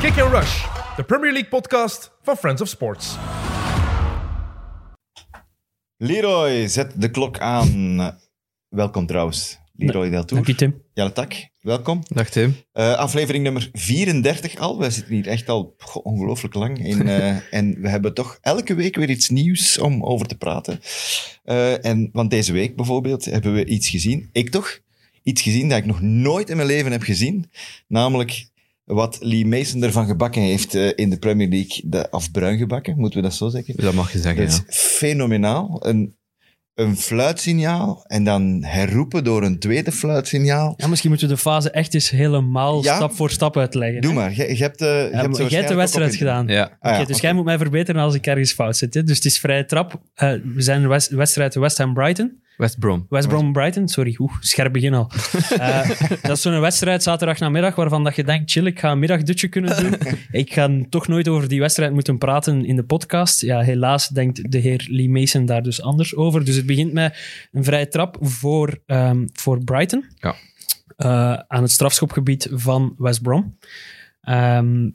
Kick and Rush, de Premier League podcast van Friends of Sports. Leroy, zet de klok aan. Welkom trouwens, Leroy Del Tour. Dank je, Tim. Jelle Tak, welkom. Dag Tim. Eh, aflevering nummer 34 al. Wij zitten hier echt al goh, ongelooflijk lang. In, eh, en we hebben toch elke week weer iets nieuws om over te praten. Eh, en, want deze week bijvoorbeeld hebben we iets gezien. Ik toch? Iets gezien dat ik nog nooit in mijn leven heb gezien. Namelijk wat Lee Mason ervan gebakken heeft eh, in de Premier League. De, of bruin gebakken, moeten we dat zo zeggen? Dat mag je zeggen, Dat is ja. fenomenaal. Een, een fluitsignaal en dan herroepen door een tweede fluitsignaal. Ja, misschien moeten we de fase echt eens helemaal Ja? stap voor stap uitleggen. Doe hè? maar, je, je hebt, eh, je Ja, hebt de wedstrijd in- gedaan. Ja, Ah, dus jij moet mij verbeteren als ik ergens fout zit. Hè? Dus het is vrije trap. Eh, we zijn de west- wedstrijd West Ham Brighton. West Brom. West Brom Brighton, sorry, oeh, scherp begin al. Eh, dat is zo'n wedstrijd zaterdag namiddag waarvan dat je denkt, chill, ik ga een middagdutje kunnen doen. ik ga toch nooit over die wedstrijd moeten praten in de podcast. Ja, helaas denkt de heer Lee Mason daar dus anders over. Dus het begint met een vrije trap voor, ehm, voor Brighton. Ja. Eh, aan het strafschopgebied van West Brom. Ehm,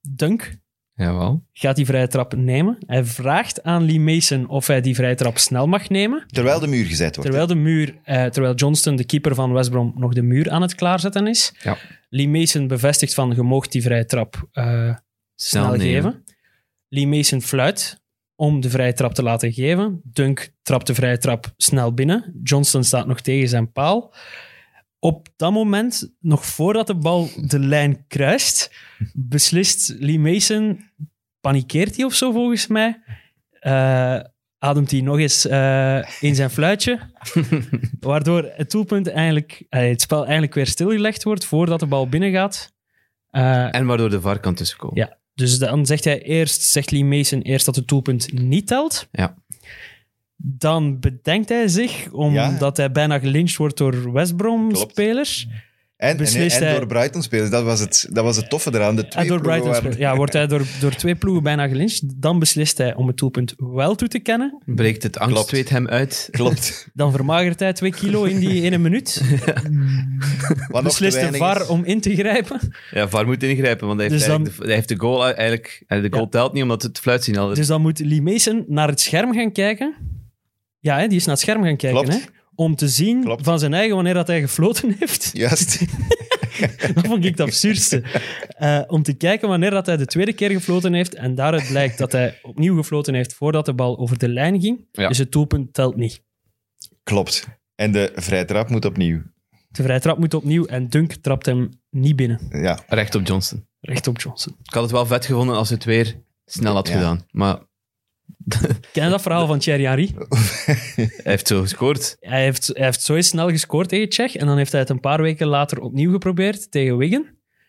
Dunk Jawel. gaat die vrije trap nemen. Hij vraagt aan Lee Mason of hij die vrije trap snel mag nemen. Terwijl de muur gezet wordt. Terwijl de muur, eh, terwijl Johnston, de keeper van West Brom, nog de muur aan het klaarzetten is. Ja. Lee Mason bevestigt van, je moogt die vrije trap eh, snel, nemen. geven. Lee Mason fluit om de vrije trap te laten geven. Dunk trapt de vrije trap snel binnen. Johnston staat nog tegen zijn paal. Op dat moment, nog voordat de bal de lijn kruist, beslist Lee Mason, panikeert hij of zo volgens mij, Eh, ademt hij nog eens eh, in zijn fluitje, waardoor het doelpunt eigenlijk, het spel eigenlijk weer stilgelegd wordt voordat de bal binnengaat. Eh, En waardoor de VAR kan tussenkomen. ja, dus dan zegt hij eerst, zegt Lee Mason eerst dat het doelpunt niet telt. Ja. Dan bedenkt hij zich, omdat hij bijna gelyncht wordt door West Brom-spelers. En, en, beslist en hij- door Brighton spelers. Dat was het, dat was het toffe eraan. De twee En door ploegen Brighton waren- spelers. Ja, wordt hij door, door twee ploegen bijna gelyncht. Dan beslist hij om het doelpunt wel toe te kennen. Breekt het angstzweet hem uit. Klopt. Dan vermagert hij twee kilo in die ene minuut. Beslist de VAR is. om in te grijpen. Ja, VAR moet ingrijpen, want hij heeft, Dus dan- de, hij heeft de goal eigenlijk... De goal Ja. telt niet, omdat het fluitsignaal is. Dus dan moet Lee Mason naar het scherm gaan kijken. Ja, hè, die is naar het scherm gaan kijken. Klopt. Hè, om te zien Klopt. van zijn eigen wanneer dat hij gefloten heeft. Juist. Dat vond ik het absurdste. Eh, om te kijken wanneer dat hij de tweede keer gefloten heeft. En daaruit blijkt dat hij opnieuw gefloten heeft voordat de bal over de lijn ging. Ja. Dus het doelpunt telt niet. Klopt. En de vrije trap moet opnieuw. De vrije trap moet opnieuw en Dunk trapt hem niet binnen. Ja. Recht op Johnson. Recht op Johnson. Ik had het wel vet gevonden als hij het weer snel had Ja. gedaan. Maar Ken je dat verhaal van Thierry Henry? hij heeft zo gescoord. Hij heeft, hij heeft zo eens snel gescoord tegen Tsjech en dan heeft hij het een paar weken later opnieuw geprobeerd tegen Wigan.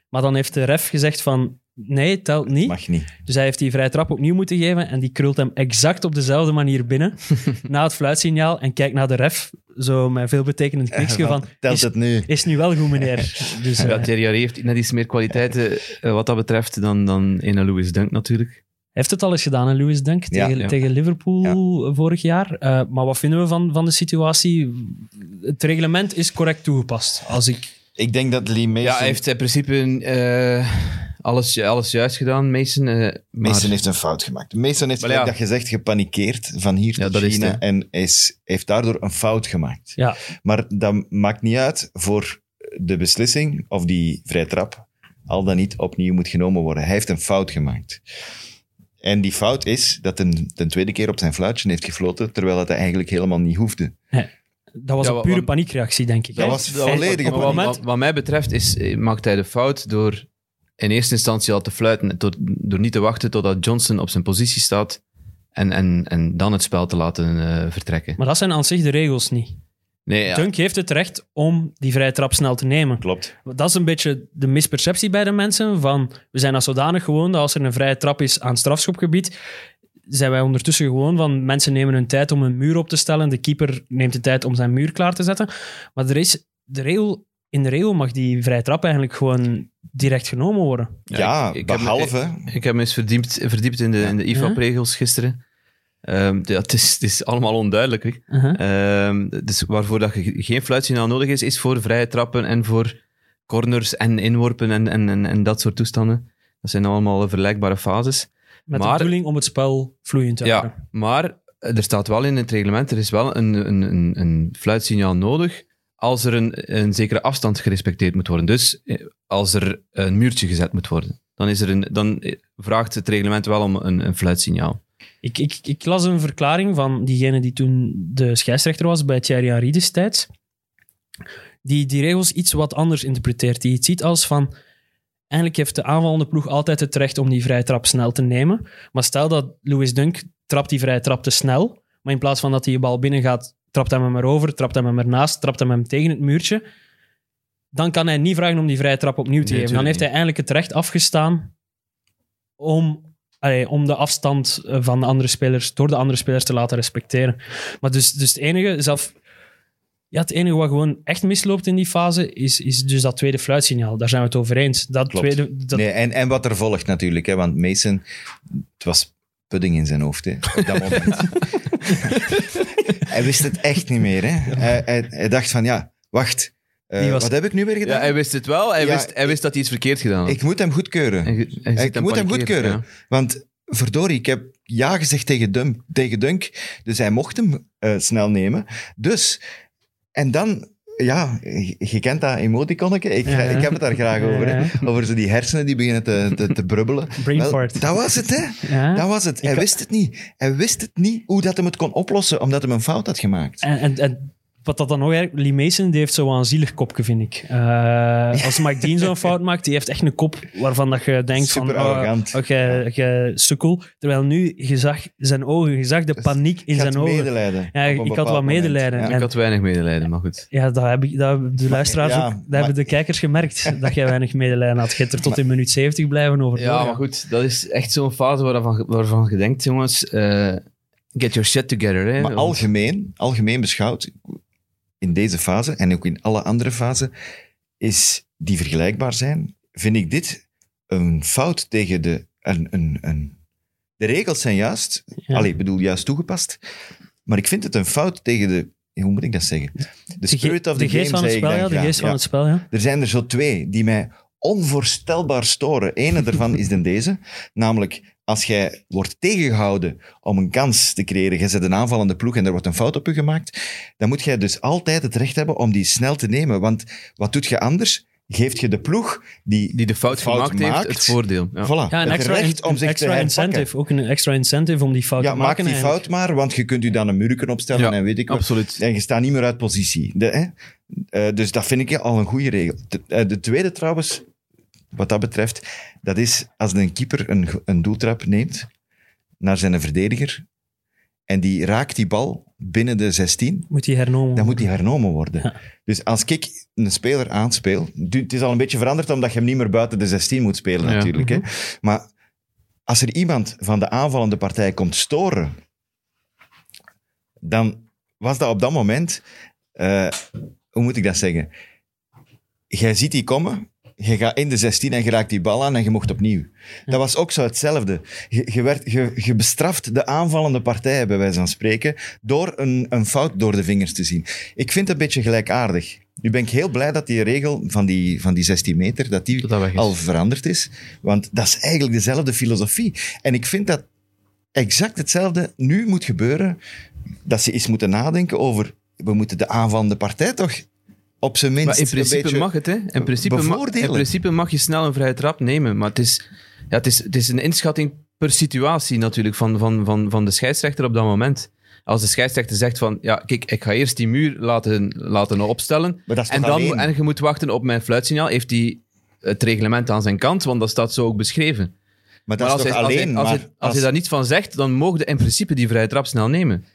Maar dan heeft de ref gezegd van nee, het telt niet. Mag niet. Dus hij heeft die vrije trap opnieuw moeten geven en die krult hem exact op dezelfde manier binnen na het fluitsignaal en kijkt naar de ref zo met veel betekenend kniksje van Telt is, het nu? is nu wel goed meneer. Dus, eh, Ja, Thierry Henry heeft net iets meer kwaliteiten eh, wat dat betreft dan, dan een Louis Dunk natuurlijk. Heeft het al eens gedaan, hè, Louis Dunk, Ja. tegen, Ja. tegen Liverpool vorig jaar. Eh, maar wat vinden we van, van de situatie? Het reglement is correct toegepast. Als ik Ik denk dat Lee Mason... Ja, hij heeft in principe eh, alles, alles juist gedaan, Mason. eh, maar- Mason heeft een fout gemaakt. Mason heeft, ja. dat gezegd, gepanikeerd van hier Ja, China hè. en is, heeft daardoor een fout gemaakt. Ja. Maar dat maakt niet uit voor de beslissing of die vrije trap al dan niet opnieuw moet genomen worden. Hij heeft een fout gemaakt. En die fout is dat hij ten tweede keer op zijn fluitje heeft gefloten, terwijl het eigenlijk helemaal niet hoefde. Dat was Ja, een pure wat- paniekreactie, denk ik. Dat hè? was Hij- volledige wat, moment, wat, wat mij betreft is, eh, maakt hij de fout door in eerste instantie al te fluiten, door, door niet te wachten totdat Johnson op zijn positie staat en, en, en dan het spel te laten eh, vertrekken. Maar dat zijn aan zich de regels niet. Nee, ja, Dunk heeft het recht om die vrije trap snel te nemen. Klopt. Dat is een beetje de misperceptie bij de mensen van we zijn als zodanig gewoon dat als er een vrije trap is aan strafschopgebied, zijn wij ondertussen gewoon van mensen nemen hun tijd om een muur op te stellen, de keeper neemt de tijd om zijn muur klaar te zetten. Maar er is de regel, in de regel mag die vrije trap eigenlijk gewoon direct genomen worden. Ja, ik- ik heb me- behalve... Ik heb me eens verdiept, verdiept in de, in de IFAB-regels gisteren. Ehm, ja, het, is, het is allemaal onduidelijk. Uh-huh. Ehm, dus waarvoor dat je geen fluitsignaal nodig is, is voor vrije trappen en voor corners en inworpen en, en, en, en dat soort toestanden. Dat zijn allemaal vergelijkbare fases. Met Maar- de bedoeling om het spel vloeiend te Ja, houden. maar er staat wel in het reglement, er is wel een, een, een, een fluitsignaal nodig als er een, een zekere afstand gerespecteerd moet worden. Dus eh, als er een muurtje gezet moet worden. Dan, is er een, dan eh, vraagt het reglement wel om een, een fluitsignaal. Ik, ik, ik las een verklaring van diegene die toen de scheidsrechter was bij Thierry Henry destijds, die die regels iets wat anders interpreteert. Die het ziet als van, eigenlijk heeft de aanvallende ploeg altijd het recht om die vrije trap snel te nemen. Maar stel dat Louis Dunk trapt die vrije trap te snel, maar in plaats van dat hij je bal binnen gaat, trapt hij hem erover, trapt hij hem ernaast, trapt hij hem tegen het muurtje, dan kan hij niet vragen om die vrije trap opnieuw te Nee, geven. Dan heeft hij eigenlijk het recht afgestaan om, allee, om de afstand eh, van de andere spelers, door de andere spelers te laten respecteren. Maar dus, dus het enige, zelf, ja, het enige wat gewoon echt misloopt in die fase, is, is dus dat tweede fluitsignaal. Daar zijn we het over eens. Dat Klopt. tweede, dat, Nee, en, en wat er volgt natuurlijk, hè, want Mason, het was pudding in zijn hoofd hè, op dat moment. hij wist het echt niet meer. Hè. Hij, hij, hij dacht van, ja, wacht, eh, was- wat heb ik nu weer Ja, gedaan? hij wist het wel, hij, Ja, wist, hij wist dat hij iets verkeerd gedaan had. ik moet hem goedkeuren. Hij ik moet hem goedkeuren. ja. Want verdorie, ik heb ja gezegd tegen Dunk, tegen Dunk dus hij mocht hem eh, snel nemen. Dus, en dan, ja, je, kent dat emoticonnetje, ik, Ja. ik heb het daar graag over. Hè? Ja. Over zo die hersenen die beginnen te, te, te brubbelen. Brain Wel, fart. dat was het, hè? Ja. Dat was het. Hij Ik- wist het niet. Hij wist het niet hoe dat hij het kon oplossen, omdat hij een fout had gemaakt. En, en, en wat dat dan nog eigenlijk... Lee Mason die heeft zo'n zielig kopje, vind ik. Eh, als Mike Dean zo'n fout maakt, die heeft echt een kop waarvan dat je denkt Super van... oh, arrogant. oh, jij- jij sukkel. Terwijl nu, je zag zijn ogen, je zag de paniek in zijn ogen. medelijden. Ja, ik had wat medelijden. Ja. En- Ik had weinig medelijden, maar goed. Ja, dat, heb ik, dat de luisteraars ja, ook... Dat maar- hebben de kijkers gemerkt, dat jij weinig medelijden had. Je hebt er tot in minuut 70 blijven over Ja, maar goed, dat is echt zo'n fase waarvan, waarvan je denkt, jongens, eh, get your shit together. Hè. Maar algemeen, algemeen beschouwd, in deze fase en ook in alle andere fasen, is die vergelijkbaar zijn, vind ik dit een fout tegen de... Een, een, een, de regels zijn juist, Ja. allee, ik bedoel juist toegepast, maar ik vind het een fout tegen de... Hoe moet ik dat zeggen? De De spirit of de the geest game, van het spel, ja. De geest van het spel, ja. Er zijn er zo twee die mij onvoorstelbaar storen. Ene daarvan is dan deze, namelijk als jij wordt tegengehouden om een kans te creëren, je zet een aanvallende ploeg en er wordt een fout op je gemaakt, dan moet jij dus altijd het recht hebben om die snel te nemen. Want wat doet je anders? Geeft je de ploeg die, Die de fout, fout gemaakt heeft, maakt. het voordeel. Ja. voilà, Ja, een het extra, recht om een zich extra te incentive. Ook een extra incentive om die fout Ja, te maak maken. die eigenlijk. fout maar, want je kunt u dan een muurken opstellen Ja, en weet ik wat. Absoluut. En je staat niet meer uit positie. De, hè? Eh, dus dat vind ik al een goede regel. De, eh, de tweede trouwens, wat dat betreft, dat is als een keeper een, een doeltrap neemt naar zijn verdediger en die raakt die bal binnen de 16, Moet die hernomen dan moet die hernomen worden. Ja. Dus als ik een speler aanspeel, het is al een beetje veranderd omdat je hem niet meer buiten de 16 moet spelen Ja. natuurlijk. Hè? Mhm. Maar als er iemand van de aanvallende partij komt storen, dan was dat op dat moment, eh, hoe moet ik dat zeggen? Jij ziet die komen, je gaat in de 16 en je raakt die bal aan en je mocht opnieuw. Dat was ook zo hetzelfde. Je, je, werd, je, je bestraft de aanvallende partij, bij wijze van spreken, door een, een fout door de vingers te zien. Ik vind het een beetje gelijkaardig. Nu ben ik heel blij dat die regel van die, van die 16 meter, dat die Dat al veranderd is. Want dat is eigenlijk dezelfde filosofie. En ik vind dat exact hetzelfde nu moet gebeuren. Dat ze eens moeten nadenken over... We moeten de aanvallende partij toch op zijn minst Maar in principe mag het, hè? In principe, in mag je snel een vrije trap nemen, maar het is, ja, het is, het is een inschatting per situatie natuurlijk van, van, van, van de scheidsrechter op dat moment. Als de scheidsrechter zegt van, ja, kijk, ik ga eerst die muur laten, laten opstellen is en, dan, alleen? en je moet wachten op mijn fluitsignaal, heeft hij het reglement aan zijn kant, want dat staat zo ook beschreven. Maar dat maar is als, toch hij, als, alleen... hij, als, maar, hij, als hij daar niets van zegt, dan mogen in principe die vrije trap snel nemen.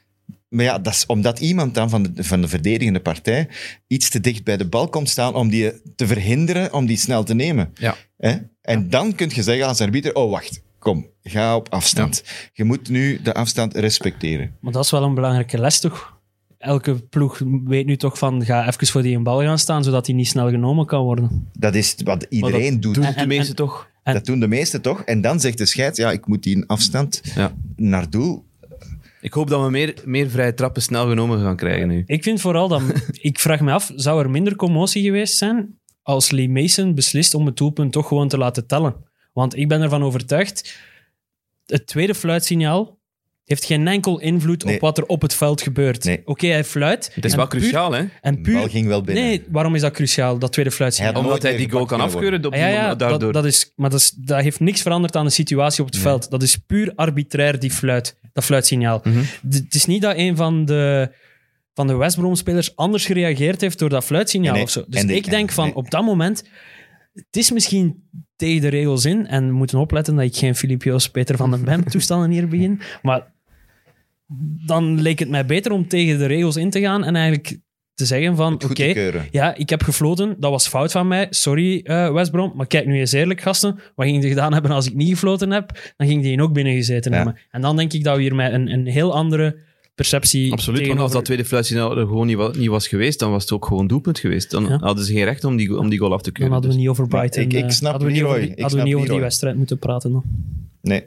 Maar ja, dat is omdat iemand dan van de, van de verdedigende partij iets te dicht bij de bal komt staan om die te verhinderen om die snel te nemen. Ja. Hè? En dan kun je zeggen als arbiter, oh wacht, kom, ga op afstand. Je moet nu de afstand respecteren. Maar dat is wel een belangrijke les, toch? Elke ploeg weet nu toch van, ga even voor die in bal gaan staan, zodat die niet snel genomen kan worden. Dat is wat iedereen doet. Doen En- de meesten toch? en- Dat doen de meesten toch? En dan zegt de scheids, ja, ik moet die in afstand Ja. naar doel. Ik hoop dat we meer, meer vrije trappen snel genomen gaan krijgen nu. Ik vind vooral dat... ik vraag me af, zou er minder commotie geweest zijn als Lee Mason beslist om het doelpunt toch gewoon te laten tellen? Want ik ben ervan overtuigd, het tweede fluitsignaal heeft geen enkel invloed Nee. op wat er op het veld gebeurt. Nee. Oké, hij fluit. Het is en wel puur- cruciaal, hè? En De puur... bal ging wel binnen. Nee, waarom is dat cruciaal, dat tweede fluitsignaal? Omdat hij die goal kan gepakt kunnen afkeuren op Ah, die ja, ja, moment, daardoor. dat, dat is, maar dat, is, dat heeft niks veranderd aan de situatie op het veld. Dat is puur arbitrair, die fluit, dat fluitsignaal. Mhm. D- Het is niet dat een van de, van de West Brom-spelers anders gereageerd heeft door dat fluitsignaal Nee, of zo. Dus en de- ik denk van, nee. op dat moment... Het is misschien tegen de regels in, en we moeten opletten dat ik geen Filip Joos, Peter van den Bem toestanden hier begin, maar dan leek het mij beter om tegen de regels in te gaan en eigenlijk te zeggen van, oké, keuren. ja, ik heb gefloten. Dat was fout van mij. Sorry, eh West Brom. Maar kijk nu eens eerlijk, gasten. Wat ging je gedaan hebben als ik niet gefloten heb? Dan ging die ook binnengezeten Ja. hebben. En dan denk ik dat we hier met een, een heel andere perceptie Absoluut, want als dat tweede fluitsignaal er gewoon niet, wa- niet was geweest, dan was het ook gewoon doelpunt geweest. Dan Ja. hadden ze geen recht om die, om die goal af te Dan keuren. hadden we Dus- niet over Brighton. ik- ik eh, snap hadden we niet over, die- Ik hadden we niet over die wedstrijd moeten praten. Dan. Nee.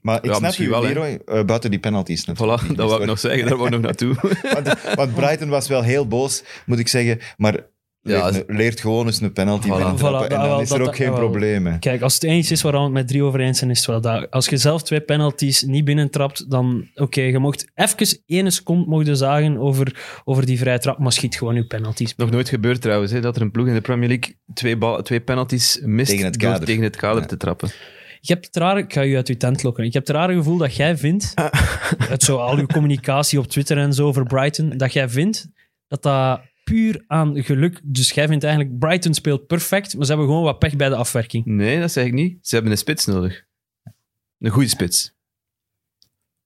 Maar ik Ja, snap misschien u. Leroy, eh, buiten die penalties natuurlijk. Voilà, dat wou ik nog zeggen, daar wou ik nog naartoe. want, want Brighton was wel heel boos, moet ik zeggen. Maar Ja, leert, leert gewoon eens een penalty Voilà. binnen trappen Voilà, en dan wel, is er dat- ook geen dat probleem. hè. Kijk, als het eens is waar we het met drie over eens zijn, is het wel dat. Als je zelf twee penalties niet binnentrapt, dan oké, je mocht even één seconde mogen zagen over, over die vrije trap, maar schiet gewoon je penalties. Nog nooit gebeurd trouwens, hè, dat er een ploeg in de Premier League twee, bal, twee penalties mist Tegen het door kader. tegen het kader Ja. te trappen. Ik heb het rare, ik ga je uit uw tent lokken. Ik heb het rare gevoel dat jij vindt, uit zo al uw communicatie op Twitter en zo over Brighton, dat jij vindt dat dat puur aan geluk. Dus jij vindt eigenlijk Brighton speelt perfect, maar ze hebben gewoon wat pech bij de afwerking. Nee, dat zeg ik niet. Ze hebben een spits nodig. Een goede spits.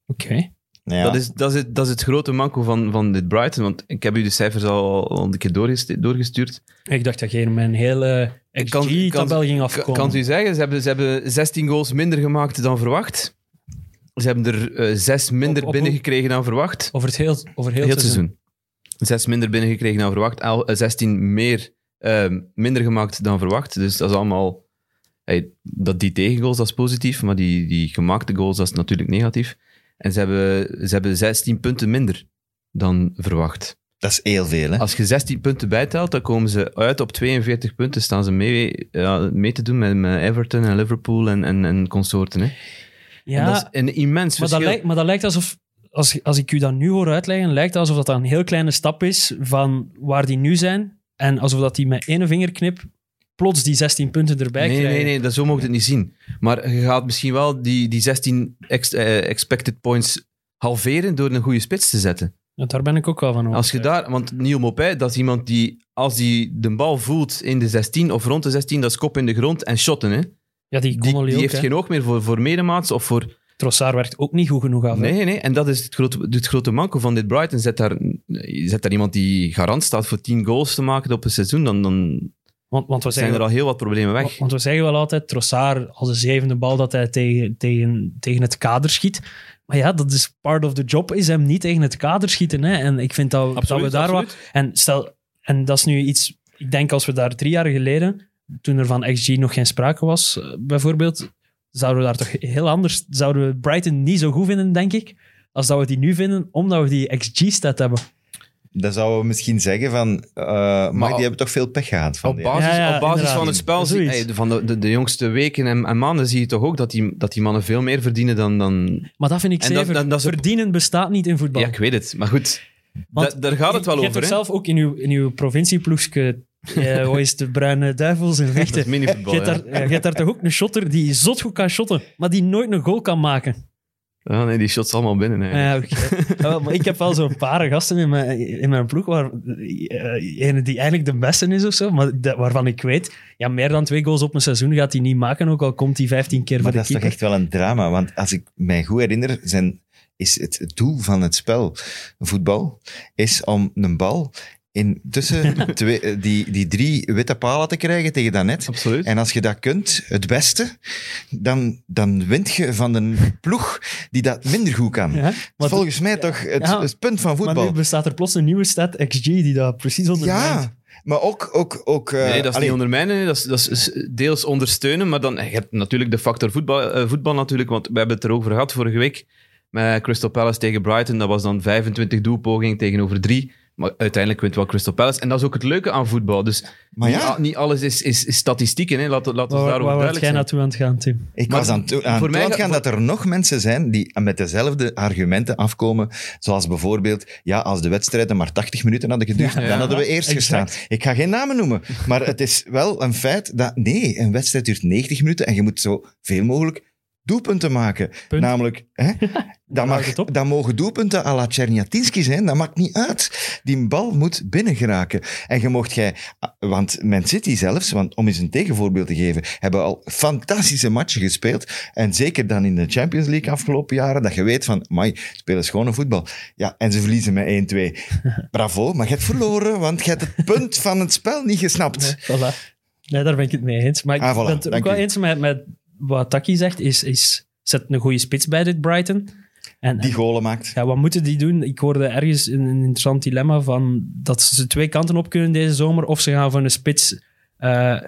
Oké. Ja. Dat, is, dat, is het, dat is het grote manco van, van dit Brighton. Want ik heb u de cijfers al, al een keer doorgest- doorgestuurd. Ik dacht dat jij mijn hele Ik kan- XG-tabel ging Kan, afkomen. kan u zeggen, ze hebben, ze hebben 16 goals minder gemaakt dan verwacht. Ze hebben er eh, zes minder Op- op- binnengekregen dan verwacht. Over het heel, over heel, Heel het het seizoen. Zes minder binnengekregen dan verwacht. Al- eh, 16 meer, eh, minder gemaakt dan verwacht. Dus dat is allemaal... Hey, dat die tegengoals, dat is positief. Maar die, die gemaakte goals, dat is natuurlijk negatief. En ze hebben, ze hebben 16 punten minder dan verwacht. Dat is heel veel, hè? Als je 16 punten bijtelt, dan komen ze uit op 42 punten. Staan ze mee, ja, mee te doen met, met Everton en Liverpool en, en, en consorten. Hè. Ja, En dat is een immens maar, dat verschil. lijkt, maar dat lijkt alsof, als, als ik u dat nu hoor uitleggen, lijkt alsof dat een heel kleine stap is van waar die nu zijn. En alsof dat die met één vingerknip plots die 16 punten erbij Nee, krijgen. nee, nee, dat, zo mogen het niet zien. Maar je gaat misschien wel die, die 16 ex- eh, expected points halveren door een goede spits te zetten. Ja, daar ben ik ook wel van over. Als je daar, want Neil Mopé, dat is iemand die, als hij de bal voelt in de 16 of rond de 16, dat is kop in de grond en shotten. Hè. ja, die Die, Connolly die ook, heeft hè. geen oog meer voor, voor medemaats of voor... Trossard werkt ook niet goed genoeg af. hè. Nee, nee, en dat is het grote, het grote manco van dit Brighton. Zet daar, zet daar iemand die garant staat voor 10 goals te maken op een seizoen, dan, dan Want, want, we zijn zeggen, er al heel wat problemen weg. want we zeggen wel altijd, Trossard als de zevende bal dat hij tegen, tegen, tegen het kader schiet. Maar ja, dat is part of the job, is hem niet tegen het kader schieten. Hè. En ik vind dat, dat we daar wat... En, stel, en dat is nu iets... Ik denk als we daar drie jaar geleden, toen er van XG nog geen sprake was, eh, bijvoorbeeld, zouden we daar toch heel anders... Zouden we Brighton niet zo goed vinden, denk ik, als dat we die nu vinden, omdat we die XG-stat hebben. Dan zouden we misschien zeggen van... eh, maar, Maar die hebben toch veel pech gehad van Op die- basis, Ja, ja, op basis inderdaad. van het spel, zie, Zoiets. hey, van de, de, de jongste weken en, en maanden, zie je toch ook dat die, dat die mannen veel meer verdienen dan... dan... Maar dat vind ik zeker. Verdienen bestaat niet in voetbal. Ja, ik weet het, maar goed. Want Da- daar gaat het wel je, je over, hebt zelf ook in uw, in uw provincieploegske, eh, hoe is het, de Bruine Duivels en Dat Vechten. is minivoetbal, Je hebt, ja. daar, je hebt daar toch ook een shotter die zot goed kan shotten, maar die nooit een goal kan maken. Ja, nee, die shots allemaal binnen. hè. Ja, wel, maar ik heb wel zo'n paar gasten in mijn, in mijn ploeg, waar, eh, ene die eigenlijk de beste is of zo, maar de- waarvan ik weet, ja, meer dan twee goals op een seizoen gaat hij niet maken, ook al komt hij 15 keer Maar voor dat de is toch keeper. echt wel een drama. Want als ik mij goed herinner, zijn, is het, het doel van het spel voetbal is om een bal in tussen twee, eh, die, die drie witte palen te krijgen tegen dat net. Absoluut. En als je dat kunt, het beste, dan, dan wint je van een ploeg die dat minder goed kan. Ja, maar, Volgens mij toch het, Ja, het punt van maar voetbal. nu bestaat er plots een nieuwe stat, XG, die dat precies ondermijnt. ja, maar ook... ook, ook eh, Nee, dat is niet ondermijnen, dat is, dat is deels ondersteunen, maar dan je hebt natuurlijk de factor voetbal, eh, voetbal natuurlijk, want we hebben het er over gehad vorige week met Crystal Palace tegen Brighton, dat was dan 25 doelpogingen tegenover 3 Maar uiteindelijk wint wel Crystal Palace. En dat is ook het leuke aan voetbal. Dus Maar niet, ja, niet alles is, is, is statistieken. Hè. Laten laten we Waar, daarover waar jij naartoe aan het gaan, Tim? ik Maar was aan, toe- aan voor toe mij gaan dat er nog mensen zijn die met dezelfde argumenten afkomen. Zoals bijvoorbeeld, ja, als de wedstrijden maar 80 minuten hadden geduurd, Ja. dan hadden we eerst exact. gestaan. Ik ga geen namen noemen, maar het is wel een feit dat, nee, een wedstrijd duurt 90 minuten en je moet zo veel mogelijk doelpunten maken. Punt. Namelijk, hè, mag, dat mogen doelpunten à la Czerniatinski zijn, dat maakt niet uit. Die bal moet binnen geraken. En je mocht jij, want Man City zelfs, want om eens een tegenvoorbeeld te geven, hebben al fantastische matchen gespeeld. En zeker dan in de Champions League afgelopen jaren, dat je weet van, mai, spelen schone voetbal. Ja, en ze verliezen met 1-2. Bravo, maar je hebt verloren, want je hebt het punt van het spel niet gesnapt. Voilà. Nee, daar ben ik het mee eens. Maar ik Ah, voilà, ben het ook wel u. eens met, met wat Taki zegt, is, is zet een goede spits bij dit Brighton. En, Die golen maakt. ja, wat moeten die doen? Ik hoorde ergens een, een interessant dilemma van dat ze twee kanten op kunnen deze zomer. Of ze gaan voor een spits eh,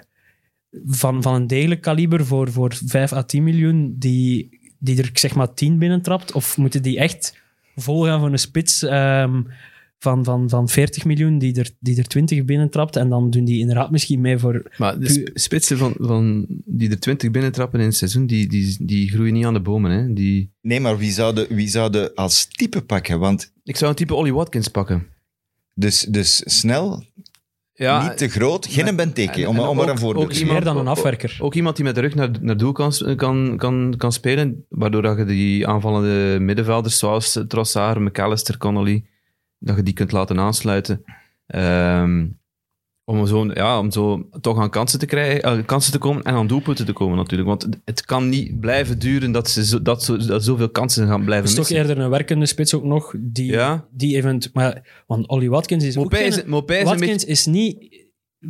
van, van een degelijk kaliber voor, voor 5 à 10 miljoen die, die er zeg maar 10 binnentrapt. Of moeten die echt vol gaan voor een spits ehm, van, van, van 40 miljoen die er, die er 20 binnentrapt. En dan doen die inderdaad misschien mee voor Maar de sp- spitsen van, van, die er 20 binnentrappen in het seizoen, die, die, die groeien niet aan de bomen. Hè. Die, Nee, maar wie zou, de, wie zou de als type pakken? Want ik zou een type Ollie Watkins pakken. dus, dus snel, Ja, niet te groot, geen een Benteke, en- om, om ook- een voorbeeld ook te meer geven. dan een ook- afwerker. Ook iemand die met de rug naar, naar doel kan, kan, kan, kan spelen, waardoor dat je die aanvallende middenvelders zoals Trossard, McAllister, Connolly, dat je die kunt laten aansluiten. Ehm, om zo, ja, om zo toch aan kansen te, krijgen, eh, kansen te komen en aan doelpunten te komen natuurlijk. Want het kan niet blijven duren dat ze zo, dat, zo, dat zoveel kansen gaan blijven is toch eerder een werkende spits ook nog, die, Ja. die event... Maar, want Ollie Watkins is ook is, geen- is Watkins beetje... is niet...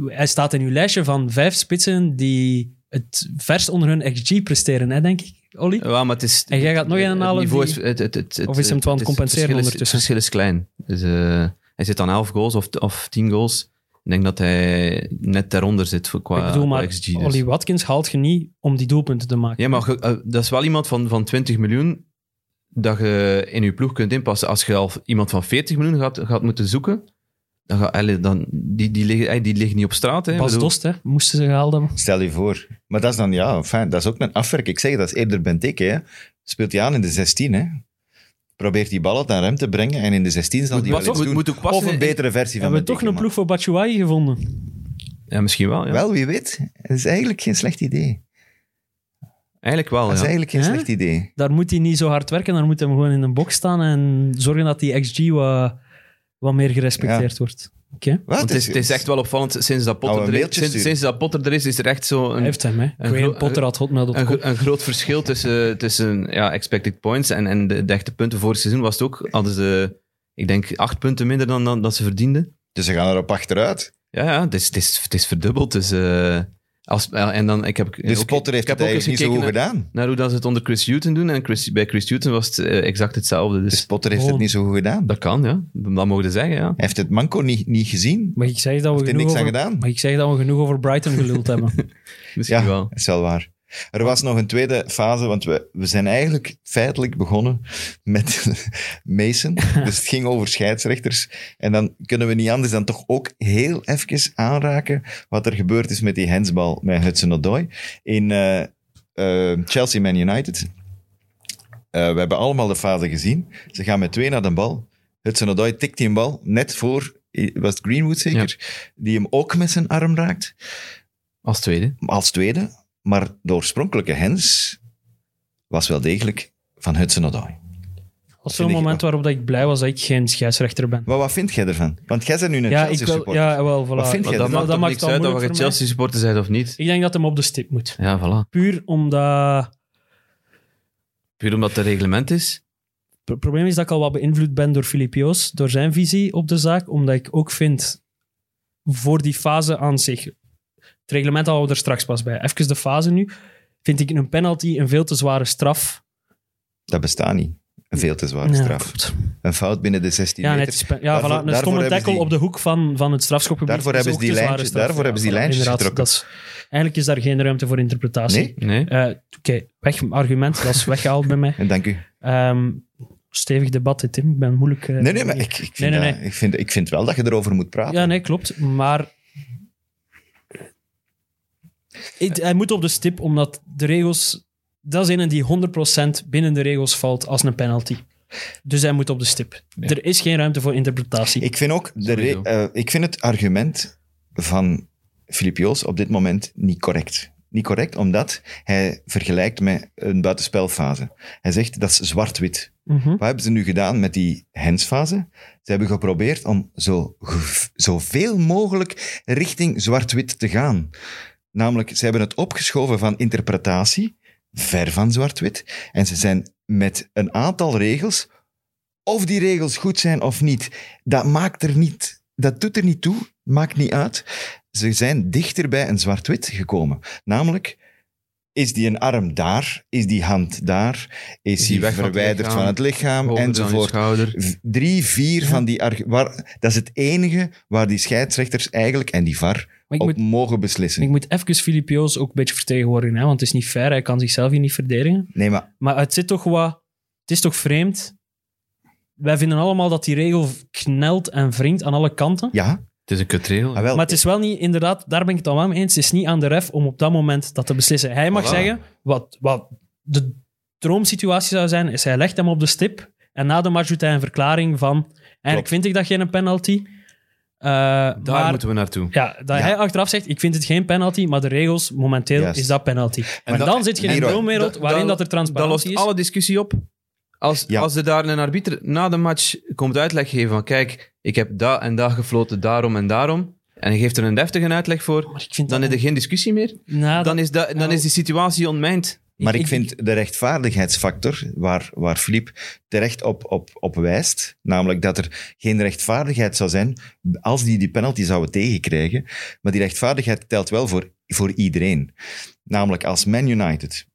Hij staat in uw lijstje van vijf spitsen die het verst onder hun XG presteren, hè, denk ik, Ollie? Ja, maar het is, En jij gaat nog een halen niveau die- is, het, het, het, het- Of is hem het wel aan het compenseren ondertussen? Het verschil is klein. Dus, eh, hij zit aan 11 goals of, of 10 goals. Ik denk dat hij net daaronder zit voor- qua, ik bedoel, maar XG. dus. Watkins haalt je niet om die doelpunten te maken. Ja, maar ge- eh, dat is wel iemand van, van 20 miljoen dat je in je ploeg kunt inpassen. Als je al iemand van 40 miljoen gaat, gaat moeten zoeken, dan, ga, allee, dan die, die, liggen, die liggen niet op straat. Hè. Bedoel, Dost, hè, moesten ze gehaald hebben. Stel je voor. Maar dat is dan, ja, fijn, dat is ook een afwerk. Ik zeg, dat is eerder Benteke. Hè. Speelt hij aan in de 16, hè. Probeert die ballen naar hem te brengen en in de 16 zal pas- wel iets moet- doen. moet ook passen of een betere versie van Hebben we toch een ploeg voor Batshuayi gevonden? Ja, misschien wel. Ja. Wel, wie weet. Het is eigenlijk geen slecht idee. Eigenlijk wel, Dat is ja. eigenlijk geen slecht idee. Daar moet hij niet zo hard werken, daar moet hij gewoon in een box staan en zorgen dat die XG wat, wat meer gerespecteerd wordt. Oké, Wat? Want het, is, het is echt wel opvallend, sinds dat Potter, er is, sinds, dat Potter er is, is er echt zo een, heeft hem, hè. een Potter had een, hotmail.com. gro- een groot verschil tussen, tussen ja, expected points en, en de, de echte punten. Vorig seizoen was het ook, hadden ze, ik denk, acht punten minder dan, dan dat ze verdienden. Dus ze gaan erop achteruit. Ja, ja het, is, het, is, het is verdubbeld. Dus, eh, als, ja, en dan, ik heb, Dus ook- Potter heeft ik heb het ook eens niet zo goed gedaan. Naar hoe dat ze het onder Chris Hughton doen. En Chris, bij Chris Hughton was het eh, exact hetzelfde. Dus, Dus Potter heeft het Oh. niet zo goed gedaan. dat kan, ja. Dat mogen we zeggen, ja. Hij heeft het manco niet, niet gezien. Mag ik zeggen dat we genoeg niks aan over, ik zeggen dat we genoeg over Brighton geluld hebben? Misschien Ja, wel. dat is wel waar. Er was nog een tweede fase, want we, we zijn eigenlijk feitelijk begonnen met Mason. Dus het ging over scheidsrechters. En dan kunnen we niet anders dan toch ook heel even aanraken wat er gebeurd is met die hensbal met Hudson-Odoi in eh, eh, Chelsea-Man United. Eh, we hebben allemaal de fase gezien. Ze gaan met twee naar de bal. Hudson-Odoi tikt die een bal net voor, was het Greenwood zeker, die hem ook met zijn arm raakt Als tweede. als tweede, maar de oorspronkelijke hens was wel degelijk van Hudson Odoi. Dat is zo'n ik moment waarop dat ik blij was dat ik geen scheidsrechter ben. Maar wat vind jij ervan? Want jij bent nu een Ja, ik Chelsea wil, supporter. ja, wel, voilà. Wat vind jij dat maakt dat toch maakt niks uit of je. Chelsea-supporter bent of niet. Ik denk dat hem op de stip moet. Ja, voilà. Puur omdat... Puur omdat het reglement is. Het probleem is dat ik al wat beïnvloed ben door Filip Joos, door zijn visie op de zaak, omdat ik ook vind, voor die fase aan zich, het reglement houden we er straks pas bij, even de fase nu, vind ik een penalty een veel te zware straf. Dat bestaat niet. Een veel te zware Ja, straf. Een fout binnen de 16 Ja, meter. net, ja Daarvoor- voilà, een stomme tackle die- op de hoek van, van het strafschopgebied. Daarvoor hebben ze die lijntjes- daarvoor hebben ze die lijntjes inderdaad, getrokken. is- eigenlijk is daar geen ruimte voor interpretatie. Nee? Nee. Eh, Oké, weg, argument, dat is weggehaald bij mij. En dank u. Ehm, Stevig debat, dit, Tim. Ik ben moeilijk... eh, Nee, nee, maar ik, ik, vind Nee, nee, dat- ik, vind, ik vind wel dat je erover moet praten. Ja, nee, klopt. Maar Hij moet op de stip, omdat de regels... Dat is een die 100% binnen de regels valt als een penalty. Dus hij moet op de stip. Ja. Er is geen ruimte voor interpretatie. Ik vind ook de eh, ik vind het argument van Filip Joos op dit moment niet correct. Niet correct, omdat hij vergelijkt met een buitenspelfase. Hij zegt dat is zwart-wit. Mhm. Wat hebben ze nu gedaan met die hensfase? Ze hebben geprobeerd om zo, zoveel mogelijk richting zwart-wit te gaan. Namelijk, ze hebben het opgeschoven van interpretatie, ver van zwart-wit. En ze zijn met een aantal regels, of die regels goed zijn of niet, dat maakt er niet, dat doet er niet toe, maakt niet uit. Ze zijn dichter bij een zwart-wit gekomen. Namelijk, is die een arm daar? Is die hand daar? Is, die die weg van het verwijderd lichaam? van het lichaam? Enzovoort. Drie, vier van die... Waar, dat is het enige waar die scheidsrechters eigenlijk, en die VAR, op moet, mogen beslissen. ik moet even Filip Joos ook een beetje vertegenwoordigen, hè, want het is niet fair. Hij kan zichzelf hier niet verdedigen. Nee, maar Maar het zit toch wat... Het is toch vreemd? Wij vinden allemaal dat die regel knelt en wringt aan alle kanten. ja, Het is een kutregel. ah, Maar het is wel niet, inderdaad, daar ben ik het wel mee eens. Het is niet aan de ref om op dat moment dat te beslissen. Hij mag Voilà. zeggen, wat, wat de droomsituatie zou zijn, is hij legt hem op de stip en na de match doet hij een verklaring van eigenlijk Klopt. vind ik dat geen penalty. Eh, Daar maar moeten we naartoe. ja, dat Ja. hij achteraf zegt, ik vind het geen penalty, maar de regels, momenteel is dat penalty. Maar dat- dan zit je in een droomwereld waarin da- dat er Dat transparantie lost is. alle discussie op. Als, Ja. als er daar een arbiter na de match komt uitleg geven van kijk, ik heb dat en dat gefloten daarom en daarom, en hij geeft er een deftige uitleg voor, Maar ik vind dan dat... is er geen discussie meer. Nou, Dan is, dat, dan nou- is die situatie ontmijnd. maar ik, ik- vind de rechtvaardigheidsfactor, waar, waar Filip terecht op, op, op wijst, namelijk dat er geen rechtvaardigheid zou zijn als die die penalty zouden tegenkrijgen, maar die rechtvaardigheid telt wel voor, voor iedereen. Namelijk als Man United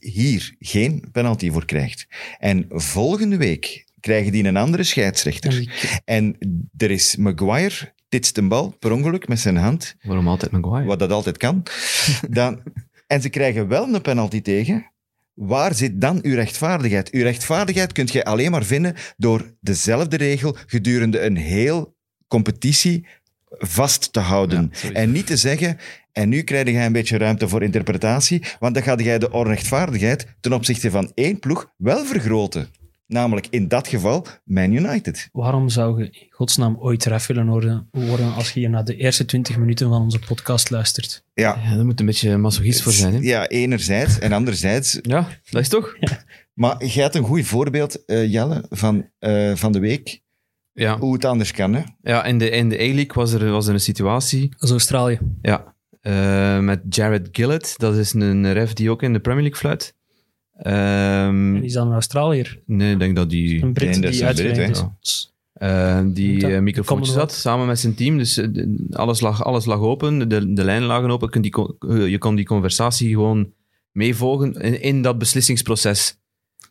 hier geen penalty voor krijgt. En volgende week krijgen die een andere scheidsrechter. En er is Maguire titst een bal per ongeluk met zijn hand. Waarom altijd Maguire? wat dat altijd kan, dan, en ze krijgen wel een penalty tegen, waar zit dan uw rechtvaardigheid? Uw rechtvaardigheid kunt je alleen maar vinden door dezelfde regel gedurende een heel competitie vast te houden. Ja, en niet te zeggen, en nu krijg jij een beetje ruimte voor interpretatie, want dan ga jij de onrechtvaardigheid ten opzichte van één ploeg wel vergroten. Namelijk in dat geval Man United. Waarom zou je in godsnaam ooit ref willen worden, worden als je hier naar de eerste 20 minuten van onze podcast luistert? Ja, Ja, daar moet een beetje masochist voor zijn. Hè? ja enerzijds. En anderzijds Ja, dat is toch? Maar jij had een goed voorbeeld, eh, Jelle, van, eh, van de week. Ja, Hoe het anders kan, hè? ja in de, in de A-League was er, was er een situatie Dat is Australië. ja, eh, met Jared Gillett. Dat is een ref die ook in de Premier League fluit. Ehm, En die is dan een Australiër. nee, ik denk dat die... Een Brit die uitgelegd hè. is. Eh, die eh, had, samen met zijn team. Dus eh, de- alles, lag, alles lag open, de, de lijnen lagen open. Die, eh, je kon die conversatie gewoon meevolgen in, in dat beslissingsproces.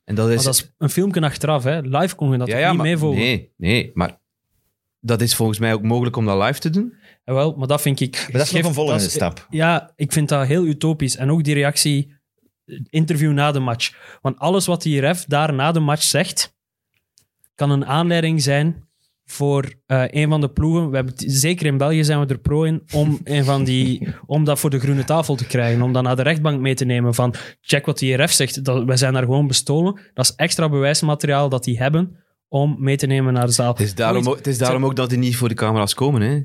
En dat is... Maar dat is een filmpje achteraf, hè. Live kon je dat toch niet maar, meevolgen. Nee, nee, maar dat is volgens mij ook mogelijk om dat live te doen. Jawel, maar dat vind ik... Maar dat is nog een volgende dat stap. Ja, ik vind dat heel utopisch. En ook die reactie, interview na de match. Want alles wat die ref daar na de match zegt, kan een aanleiding zijn voor eh, een van de ploegen. We hebben zeker in België zijn we er pro in om, een van die, om dat voor de groene tafel te krijgen. Om dat naar de rechtbank mee te nemen. Van check wat die ref zegt. Dat, wij zijn daar gewoon bestolen. Dat is extra bewijsmateriaal dat die hebben om mee te nemen naar de zaal. Het is daarom, ook, het is daarom ook dat die niet voor de camera's komen. Hè?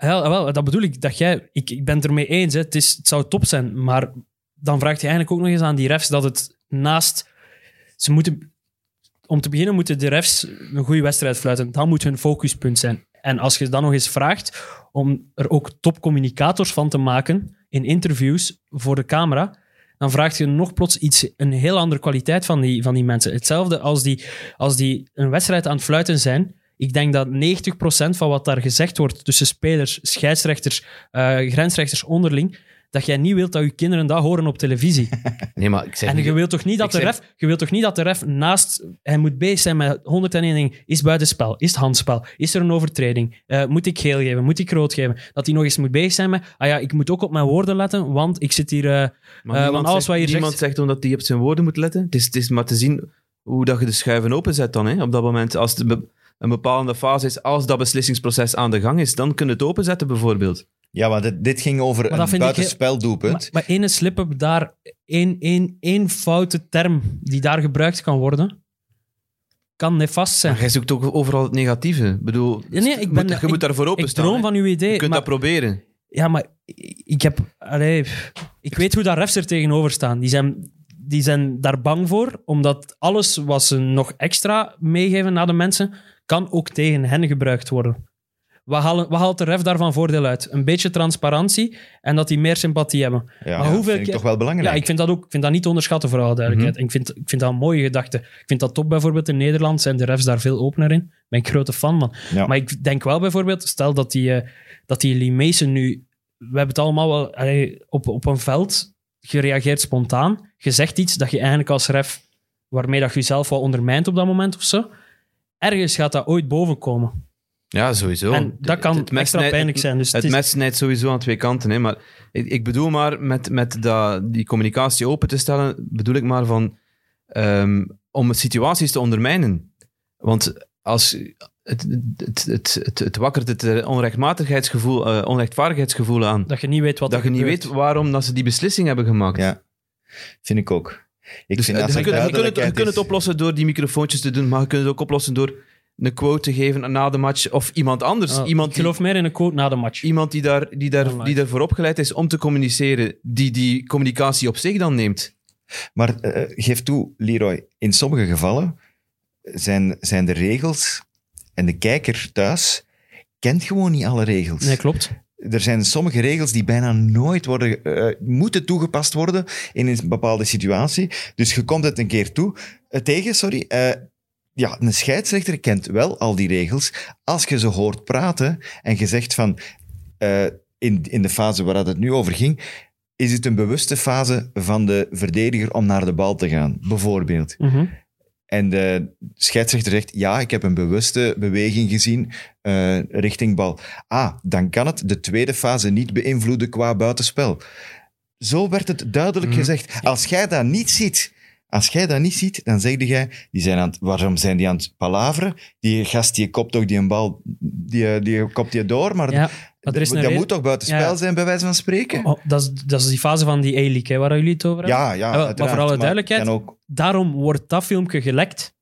Ja, wel, dat bedoel ik. Dat jij, ik, ik ben het ermee eens. Hè. Het, is, het zou top zijn. Maar dan vraagt je eigenlijk ook nog eens aan die refs dat het naast... Ze moeten, om te beginnen moeten de refs een goede wedstrijd fluiten. Dat moet hun focuspunt zijn. En als je dan nog eens vraagt om er ook topcommunicators van te maken in interviews voor de camera, dan vraag je nog plots iets, een heel andere kwaliteit van die, van die mensen. Hetzelfde als die, als die een wedstrijd aan het fluiten zijn. Ik denk dat 90% van wat daar gezegd wordt tussen spelers, scheidsrechters, eh, grensrechters onderling, dat jij niet wilt dat je kinderen dat horen op televisie. Nee, maar ik zeg En niet- je wilt toch niet dat de zeg- ref, je wilt toch niet dat de ref naast, hij moet bezig zijn met 101 dingen. Is buitenspel? Is het handspel? Is er een overtreding? Eh, moet ik geel geven? Moet ik rood geven? Dat hij nog eens moet bezig zijn met, ah ja, ik moet ook op mijn woorden letten, want ik zit hier, want alles zegt, wat je niemand zegt- zegt omdat hij op zijn woorden moet letten. Het is, het is maar te zien hoe dat je de schuiven openzet dan. Hè? Op dat moment, als be- een bepaalde fase is, als dat beslissingsproces aan de gang is, dan kun je het openzetten bijvoorbeeld. Ja, want dit, dit ging over een ik buitenspeldoelpunt. Maar, maar ene slip-up daar, één, één, één foute term die daar gebruikt kan worden, kan nefast zijn. Maar jij zoekt ook overal het negatieve. Ik bedoel, Ja, nee, ik je ben- moet, je moet ik- daarvoor Ik openstaan. droom hè. van uw idee. Je kunt maar, dat proberen. ja, maar ik heb... Allee, ik weet hoe dat refs er tegenover staan. Die zijn, die zijn daar bang voor, omdat alles wat ze nog extra meegeven naar de mensen, kan ook tegen hen gebruikt worden. Wat, halen, wat haalt de ref daarvan voordeel uit? Een beetje transparantie en dat die meer sympathie hebben. Ja, Maar hoeveel vind ik toch wel belangrijk. Ja, ik vind dat ook ik vind dat niet te onderschatten, voor alle duidelijkheid. Mhm. En ik, vind, ik vind dat een mooie gedachte. Ik vind dat top bijvoorbeeld in Nederland, zijn de refs daar veel opener in. Ben ik grote fan van. Ja. Maar ik denk wel bijvoorbeeld, stel dat die, eh, dat die Lee Mason nu... We hebben het allemaal wel allee, op, op een veld gereageerd spontaan. Je zegt iets dat je eigenlijk als ref, waarmee dat je jezelf wel ondermijnt op dat moment of zo. Ergens gaat dat ooit bovenkomen. Ja, sowieso. En dat kan Het- extra pijnlijk zijn. Dus Het het is- mes snijdt sowieso aan twee kanten. Hè, maar ik, ik bedoel maar, met, met dat, die communicatie open te stellen, bedoel ik maar van, ehm, om situaties te ondermijnen. Want als, het, het, het, het, het wakkert het onrechtmatigheidsgevoel, eh, onrechtvaardigheidsgevoel aan. dat je niet weet wat Dat er je niet weet waarom dat ze die beslissing hebben gemaakt. Ja, vind ik ook. Ik Dus vind eh, je, kunt, je, kunt het, je duidelijkheid kunt het is- oplossen door die microfoontjes te doen, maar je kunt het ook oplossen door een quote te geven na de match of iemand anders. Ah, iemand ik die- geloof meer in een quote na de match. Iemand die, daar, die, daar, die daarvoor opgeleid is om te communiceren, die die communicatie op zich dan neemt. Maar eh, geef toe, Leroy, in sommige gevallen zijn, zijn de regels en de kijker thuis kent gewoon niet alle regels. Nee, klopt. Er zijn sommige regels die bijna nooit worden, eh, moeten toegepast worden in een bepaalde situatie. Dus je komt het een keer toe, eh, tegen, sorry. eh, ja, een scheidsrechter kent wel al die regels. Als je ze hoort praten en je zegt van, in, in de fase waar het nu over ging, is het een bewuste fase van de verdediger om naar de bal te gaan, bijvoorbeeld. Mhm. En de scheidsrechter zegt, ja, ik heb een bewuste beweging gezien eh, richting bal. Ah, dan kan het de tweede fase niet beïnvloeden qua buitenspel. Zo werd het duidelijk Mhm. gezegd. Als jij dat niet ziet, als jij dat niet ziet, dan zeg jij, die zijn aan het, waarom zijn die aan het palaveren? Die gast die kopt toch die een bal, die, die kopt die door, maar Ja, maar er is dat moet toch buitenspel Ja. zijn, bij wijze van spreken? Oh, dat, is, dat is die fase van die A-League, waar jullie het over hebben. ja, ja, maar uiteraard, voor alle duidelijkheid, ook, Daarom wordt dat filmpje gelekt.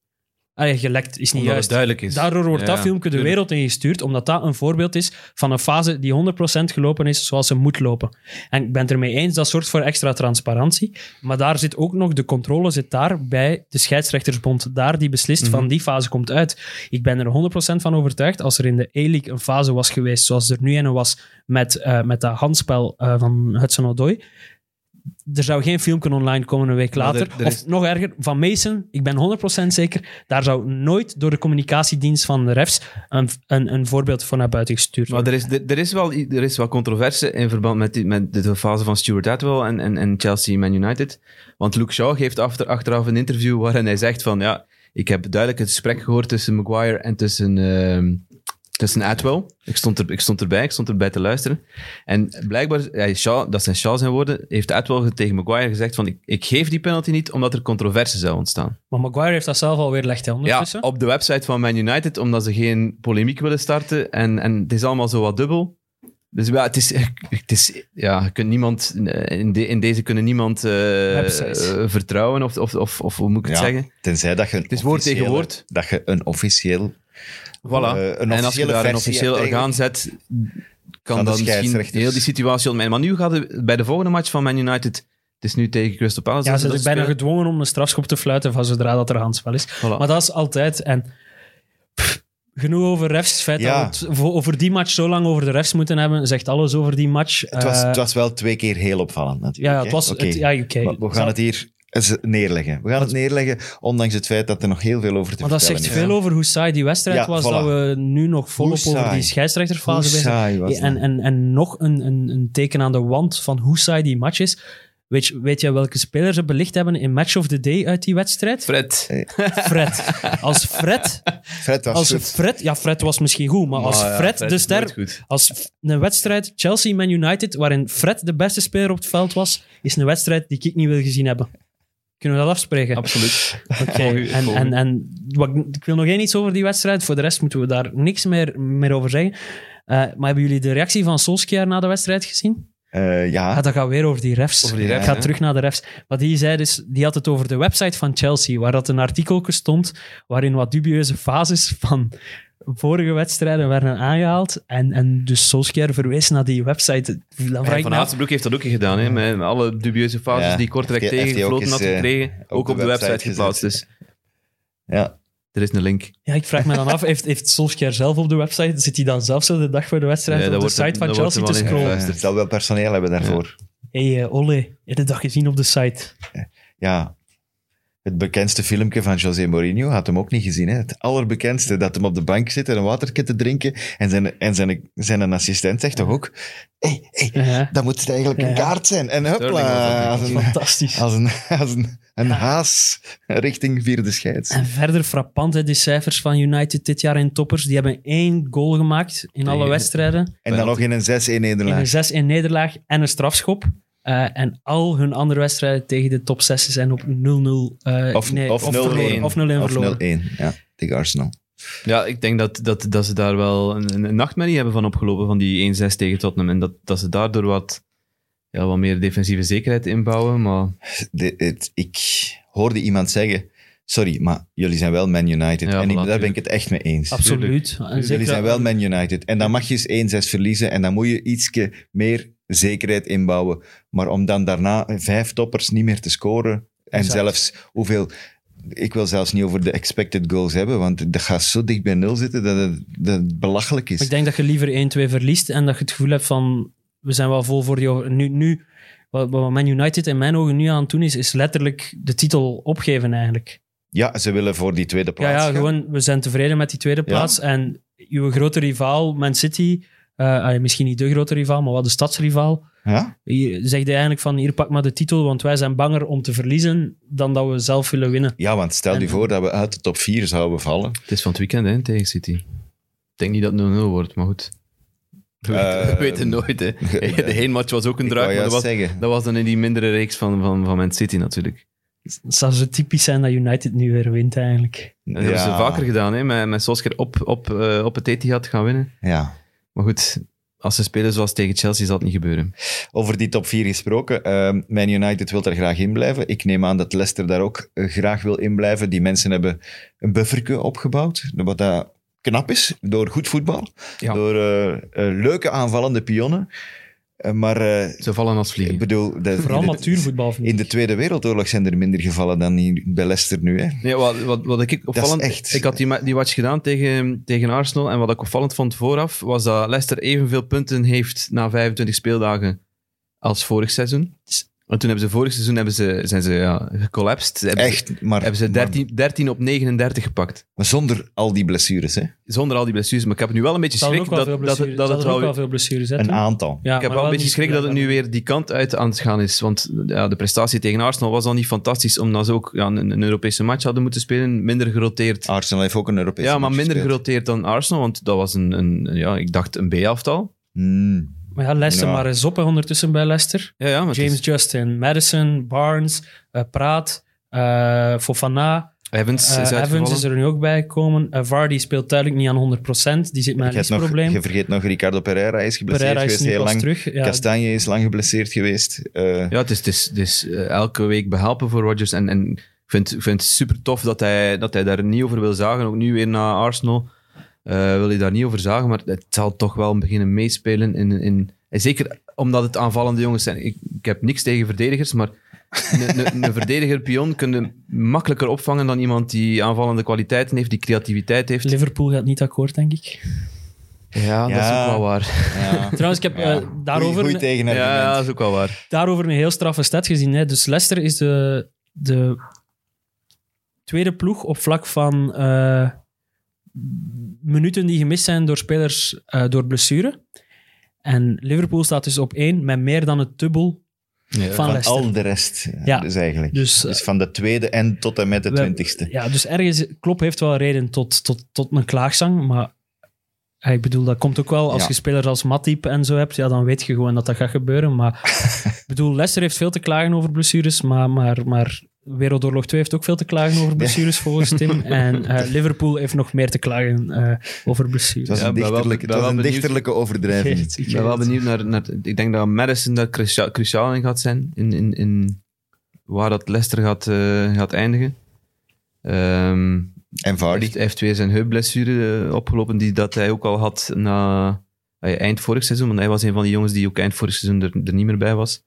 Ah, gelekt is niet Omdat juist. duidelijk is. Daardoor wordt Ja, dat filmpje de wereld ingestuurd, omdat dat een voorbeeld is van een fase die 100% gelopen is zoals ze moet lopen. En ik ben het ermee eens, dat zorgt voor extra transparantie. Maar daar zit ook nog, de controle zit daar bij de scheidsrechtersbond. Daar die beslist Mhm. van die fase komt uit. Ik ben er 100% van overtuigd, als er in de A-League een fase was geweest zoals er nu een was met, eh, met dat handspel eh, van Hudson Odoi, er zou geen filmpje online komen een week Maar later. er- er is- Of nog erger, van Mason, ik ben 100% zeker, daar zou nooit door de communicatiedienst van de refs een, een, een voorbeeld van naar buiten gestuurd Maar worden. er is, er, er is wel er is wat controverse in verband met, die, met de fase van Stuart Atwell en, en, en Chelsea Man United. Want Luke Shaw geeft achter, achteraf een interview waarin hij zegt van ja, ik heb duidelijk het gesprek gehoord tussen Maguire en tussen, ehm, tussen Atwell. Ik stond, er, ik stond erbij, ik stond erbij te luisteren. En blijkbaar, ja, Shaw, dat zijn Shaw zijn woorden, heeft Atwell tegen Maguire gezegd van ik, ik geef die penalty niet omdat er controverse zou ontstaan. Maar Maguire heeft dat zelf alweer licht hè, Ja, ondertussen. op de website van Man United, omdat ze geen polemiek willen starten. En, en het is allemaal zo wat dubbel. Dus ja, het is, het is, ja je kunt niemand, in, de, in deze kunnen niemand eh, eh, vertrouwen, of, of, of, of hoe moet ik het Ja. zeggen? tenzij dat je een Het is woord tegen woord. Dat je een officieel Voilà. Eh, een en als je daar een officieel orgaan zet, kan dan misschien heel die situatie ontmijnen. Maar nu gaat het bij de volgende match van Man United, het is nu tegen Crystal Palace. ja, ze zijn bijna gedwongen om een strafschop te fluiten van zodra dat er handspel is. Voilà. Maar dat is altijd... En pff, genoeg over refs. Het feit Ja. dat we over die match zo lang over de refs moeten hebben, zegt alles over die match. Het was, Eh, het was wel twee keer heel opvallend natuurlijk. ja, het was... Oké. Het, ja, we gaan het hier neerleggen. We gaan het neerleggen, ondanks het feit dat er nog heel veel over te Maar dat vertellen zegt is. veel over hoe saai die wedstrijd Ja, was, voilà. dat we nu nog volop Hoe over saai. die scheidsrechterfase bezig saai was en, dat? en, en nog een, een, een teken aan de wand van hoe saai die match is. Weet je, weet je welke spelers ze belicht hebben in Match of the Day uit die wedstrijd? Fred. Fred. Als Fred, Fred was als goed. Fred, ja, Fred was misschien goed, maar als Maar ja, Fred, de ster, als een wedstrijd Chelsea-Man United, waarin Fred de beste speler op het veld was, is een wedstrijd die ik niet wil gezien hebben. Kunnen we dat afspreken? Absoluut. Oké, Volg u- en, en, en wat, ik- wil nog één iets over die wedstrijd. Voor de rest moeten we daar niks meer, meer over zeggen. Eh, maar hebben jullie de reactie van Solskjaer na de wedstrijd gezien? Eh, ja, dat gaat weer over die refs. Over die refs, Ik ga hè? terug naar de refs. Wat die zei, dus, die had het over de website van Chelsea, waar dat een artikel stond waarin wat dubieuze fases van vorige wedstrijden werden aangehaald. En, en dus Solskjaer verwees naar die website. Dan vraag Van Azenbroek heeft dat ook gedaan, hè, met alle dubieuze fases Ja, die Kortrijk tegengefloten had eh, gekregen. op Ook de op de website website geplaatst. Dus ja. er is een link. ja, ik vraag me dan af, heeft, heeft Solskjaer zelf op de website, zit hij dan zelf zo de dag voor de wedstrijd Ja, op de wordt er- site van Chelsea er te scrollen? Gefluisterd. zal wel personeel hebben daarvoor. Hé, hey, eh, Ole, heb je dat gezien op de site? Ja. Het bekendste filmpje van José Mourinho had hem ook niet gezien. Hè? Het allerbekendste, dat hem op de bank zit en een watertje te drinken. En zijn, en zijn, zijn assistent zegt toch ook... Hé, hey, hey, Ja, dat moet eigenlijk een Ja. kaart zijn. En als een, fantastisch. als een, als een, een haas richting vierde scheids. En verder frappant, hè, die cijfers van United dit jaar in toppers. Die hebben één goal gemaakt in alle wedstrijden. En dan nog in een 6-1 In nederlaag. een 6-1 nederlaag en een strafschop. Eh, en al hun andere wedstrijden tegen de top 6 zijn op 0-0. eh, Of- nee, of 0-1. verloren, Of 0-1 Of verloren. 0-1, ja, tegen Arsenal. Ja, ik denk dat, dat, dat ze daar wel een, een- nachtmerrie hebben van opgelopen, van die 1-6 tegen Tottenham. En dat, dat ze daardoor wat, ja, wat meer defensieve zekerheid inbouwen. Maar De- het- ik hoorde iemand zeggen... Sorry, maar jullie zijn wel Man United. Ja, en ik, voilà, daar ben ik het echt mee eens. Absoluut. Jullie zijn wel Man United. En dan mag je eens 1-6 verliezen en dan moet je ietsje meer zekerheid inbouwen. Maar om dan daarna vijf toppers niet meer te scoren en Exact. zelfs hoeveel... Ik wil zelfs niet over de expected goals hebben, want dat gaat zo dicht bij nul zitten dat het, dat het belachelijk is. Ik denk dat je liever 1-2 verliest en dat je het gevoel hebt van we zijn wel vol voor die over. Nu, nu wat, wat Man United in mijn ogen nu aan het doen is, is letterlijk de titel opgeven eigenlijk. Ja, ze willen voor die tweede plaats ja gewoon we zijn tevreden met die tweede Ja. plaats. En uw grote rivaal, Man City, eh, misschien niet de grote rivaal, maar wel de stadsrivaal, Ja? hier zegt hij eigenlijk van hier pak maar de titel, want wij zijn banger om te verliezen dan dat we zelf willen winnen. ja, want stel je En- voor dat we uit de top 4 zouden vallen. het is van het weekend hè, tegen City. Ik denk niet dat het 0-0 wordt, maar goed. We Eh, weten nooit. Hè. De heenmatch was ook een draak, maar dat was, dat was dan in die mindere reeks van, van, van Man City natuurlijk. Het zou zo typisch zijn dat United nu weer wint eigenlijk. Dat hebben ze vaker gedaan, hè, met, met Solskjaer op, op, eh, op het Etihad gaan winnen. Ja. Maar goed, als ze spelen zoals tegen Chelsea, zal het niet gebeuren. Over die top 4 gesproken. ehm Man United wil er graag in blijven. Ik neem aan dat Leicester daar ook eh, graag wil in blijven. Die mensen hebben een bufferke opgebouwd. Wat dat knap is, door goed voetbal. Ja. Door eh, eh, leuke aanvallende pionnen. Eh, maar eh, Ze vallen als ik vliegen. bedoel... de- Vooral in de- natuurvoetbal In ik. de Tweede Wereldoorlog zijn er minder gevallen dan hier bij Leicester nu. Hè? Nee, wat, wat, wat ik opvallend... echt- Ik had die, die watch gedaan tegen, tegen Arsenal en wat ik opvallend vond vooraf, was dat Leicester evenveel punten heeft na 25 speeldagen als vorig seizoen. En toen hebben ze vorig seizoen hebben ze, zijn ze ja, gecollapsed. Hebben Ze, Echt, maar, hebben ze 13, 13 op 39 gepakt. maar zonder al die blessures. Hè? Zonder al die blessures. Maar ik heb nu wel een beetje Ze schrik dat, dat, het- dat Ze het wel wel veel blessures. hè, Een aantal. Ja, Ik heb wel een beetje schrik dat het nu weer die kant uit aan het gaan is. Want ja, de prestatie tegen Arsenal was al niet fantastisch, omdat ze ook ja, een, een Europese match hadden moeten spelen. Minder geroteerd. Arsenal heeft ook een Europese ja, maar match minder gespeeld. geroteerd dan Arsenal, want dat was een, een ja, ik dacht een B-aftal. Hmm. Maar ja, Leicester Ja. maar eens op hè, ondertussen bij Leicester. Ja, ja, James is- Justin, Madison, Barnes, eh, Praat, eh, Fofana, Evans eh, is Evans uitgevallen. is er nu ook bij gekomen. Vardy speelt duidelijk niet aan 100%. Die zit met een probleem. je vergeet nog, Ricardo Pereira is geblesseerd Pereira is geweest heel lang. terug. Ja, Kastanje is lang geblesseerd geweest. Eh, Ja, het is, het is, het is elke week behelpen voor Rodgers. En, en ik vind, ik vind het super tof dat hij, dat hij daar niet over wil zagen. Ook nu weer naar Arsenal wil hij daar niet over zagen. Maar het zal toch wel beginnen meespelen. In, in, en zeker omdat het aanvallende jongens zijn. Ik, ik heb niks tegen verdedigers, maar een, een, een verdediger pion kun je makkelijker opvangen dan iemand die aanvallende kwaliteiten heeft, die creativiteit heeft. Liverpool gaat niet akkoord, denk ik. Ja, dat is Ja. ook wel waar. ja. Trouwens, ik heb Ja. eh, daarover, Goeie tegenargument. Ja, dat is ook wel waar. daarover een heel straffe stat gezien. Hè. Dus Leicester is de, de tweede ploeg op vlak van eh, minuten die gemist zijn door spelers eh, door blessure. En Liverpool staat dus op één met meer dan het dubbel Ja. van Van al de rest. Ja. Dus eigenlijk. Dus, Dus van de tweede en tot en met de we- twintigste. Ja, dus ergens, Klopp heeft wel reden tot, tot, tot een klaagzang, maar ik bedoel, dat komt ook wel als Ja. je spelers als Matip en zo hebt, ja, dan weet je gewoon dat dat gaat gebeuren. Maar ik bedoel, Leicester heeft veel te klagen over blessures, maar, maar, maar Wereldoorlog 2 heeft ook veel te klagen over blessures volgens Tim. En eh, Liverpool heeft nog meer te klagen eh, over Het blessures. was Ja, een, ben wel- dichterlijke, ben wel een dichterlijke overdrijving. Ik ben wel benieuwd naar, naar... Ik denk dat Madison daar crucia- cruciaal in gaat zijn. In, in, in waar dat Leicester gaat, eh, gaat eindigen. Ehm En Vardy. heeft- hij heeft weer zijn heupblessure opgelopen, die dat hij ook al had na eind vorig seizoen. Want hij was een van die jongens die ook eind vorig seizoen er, er niet meer bij was.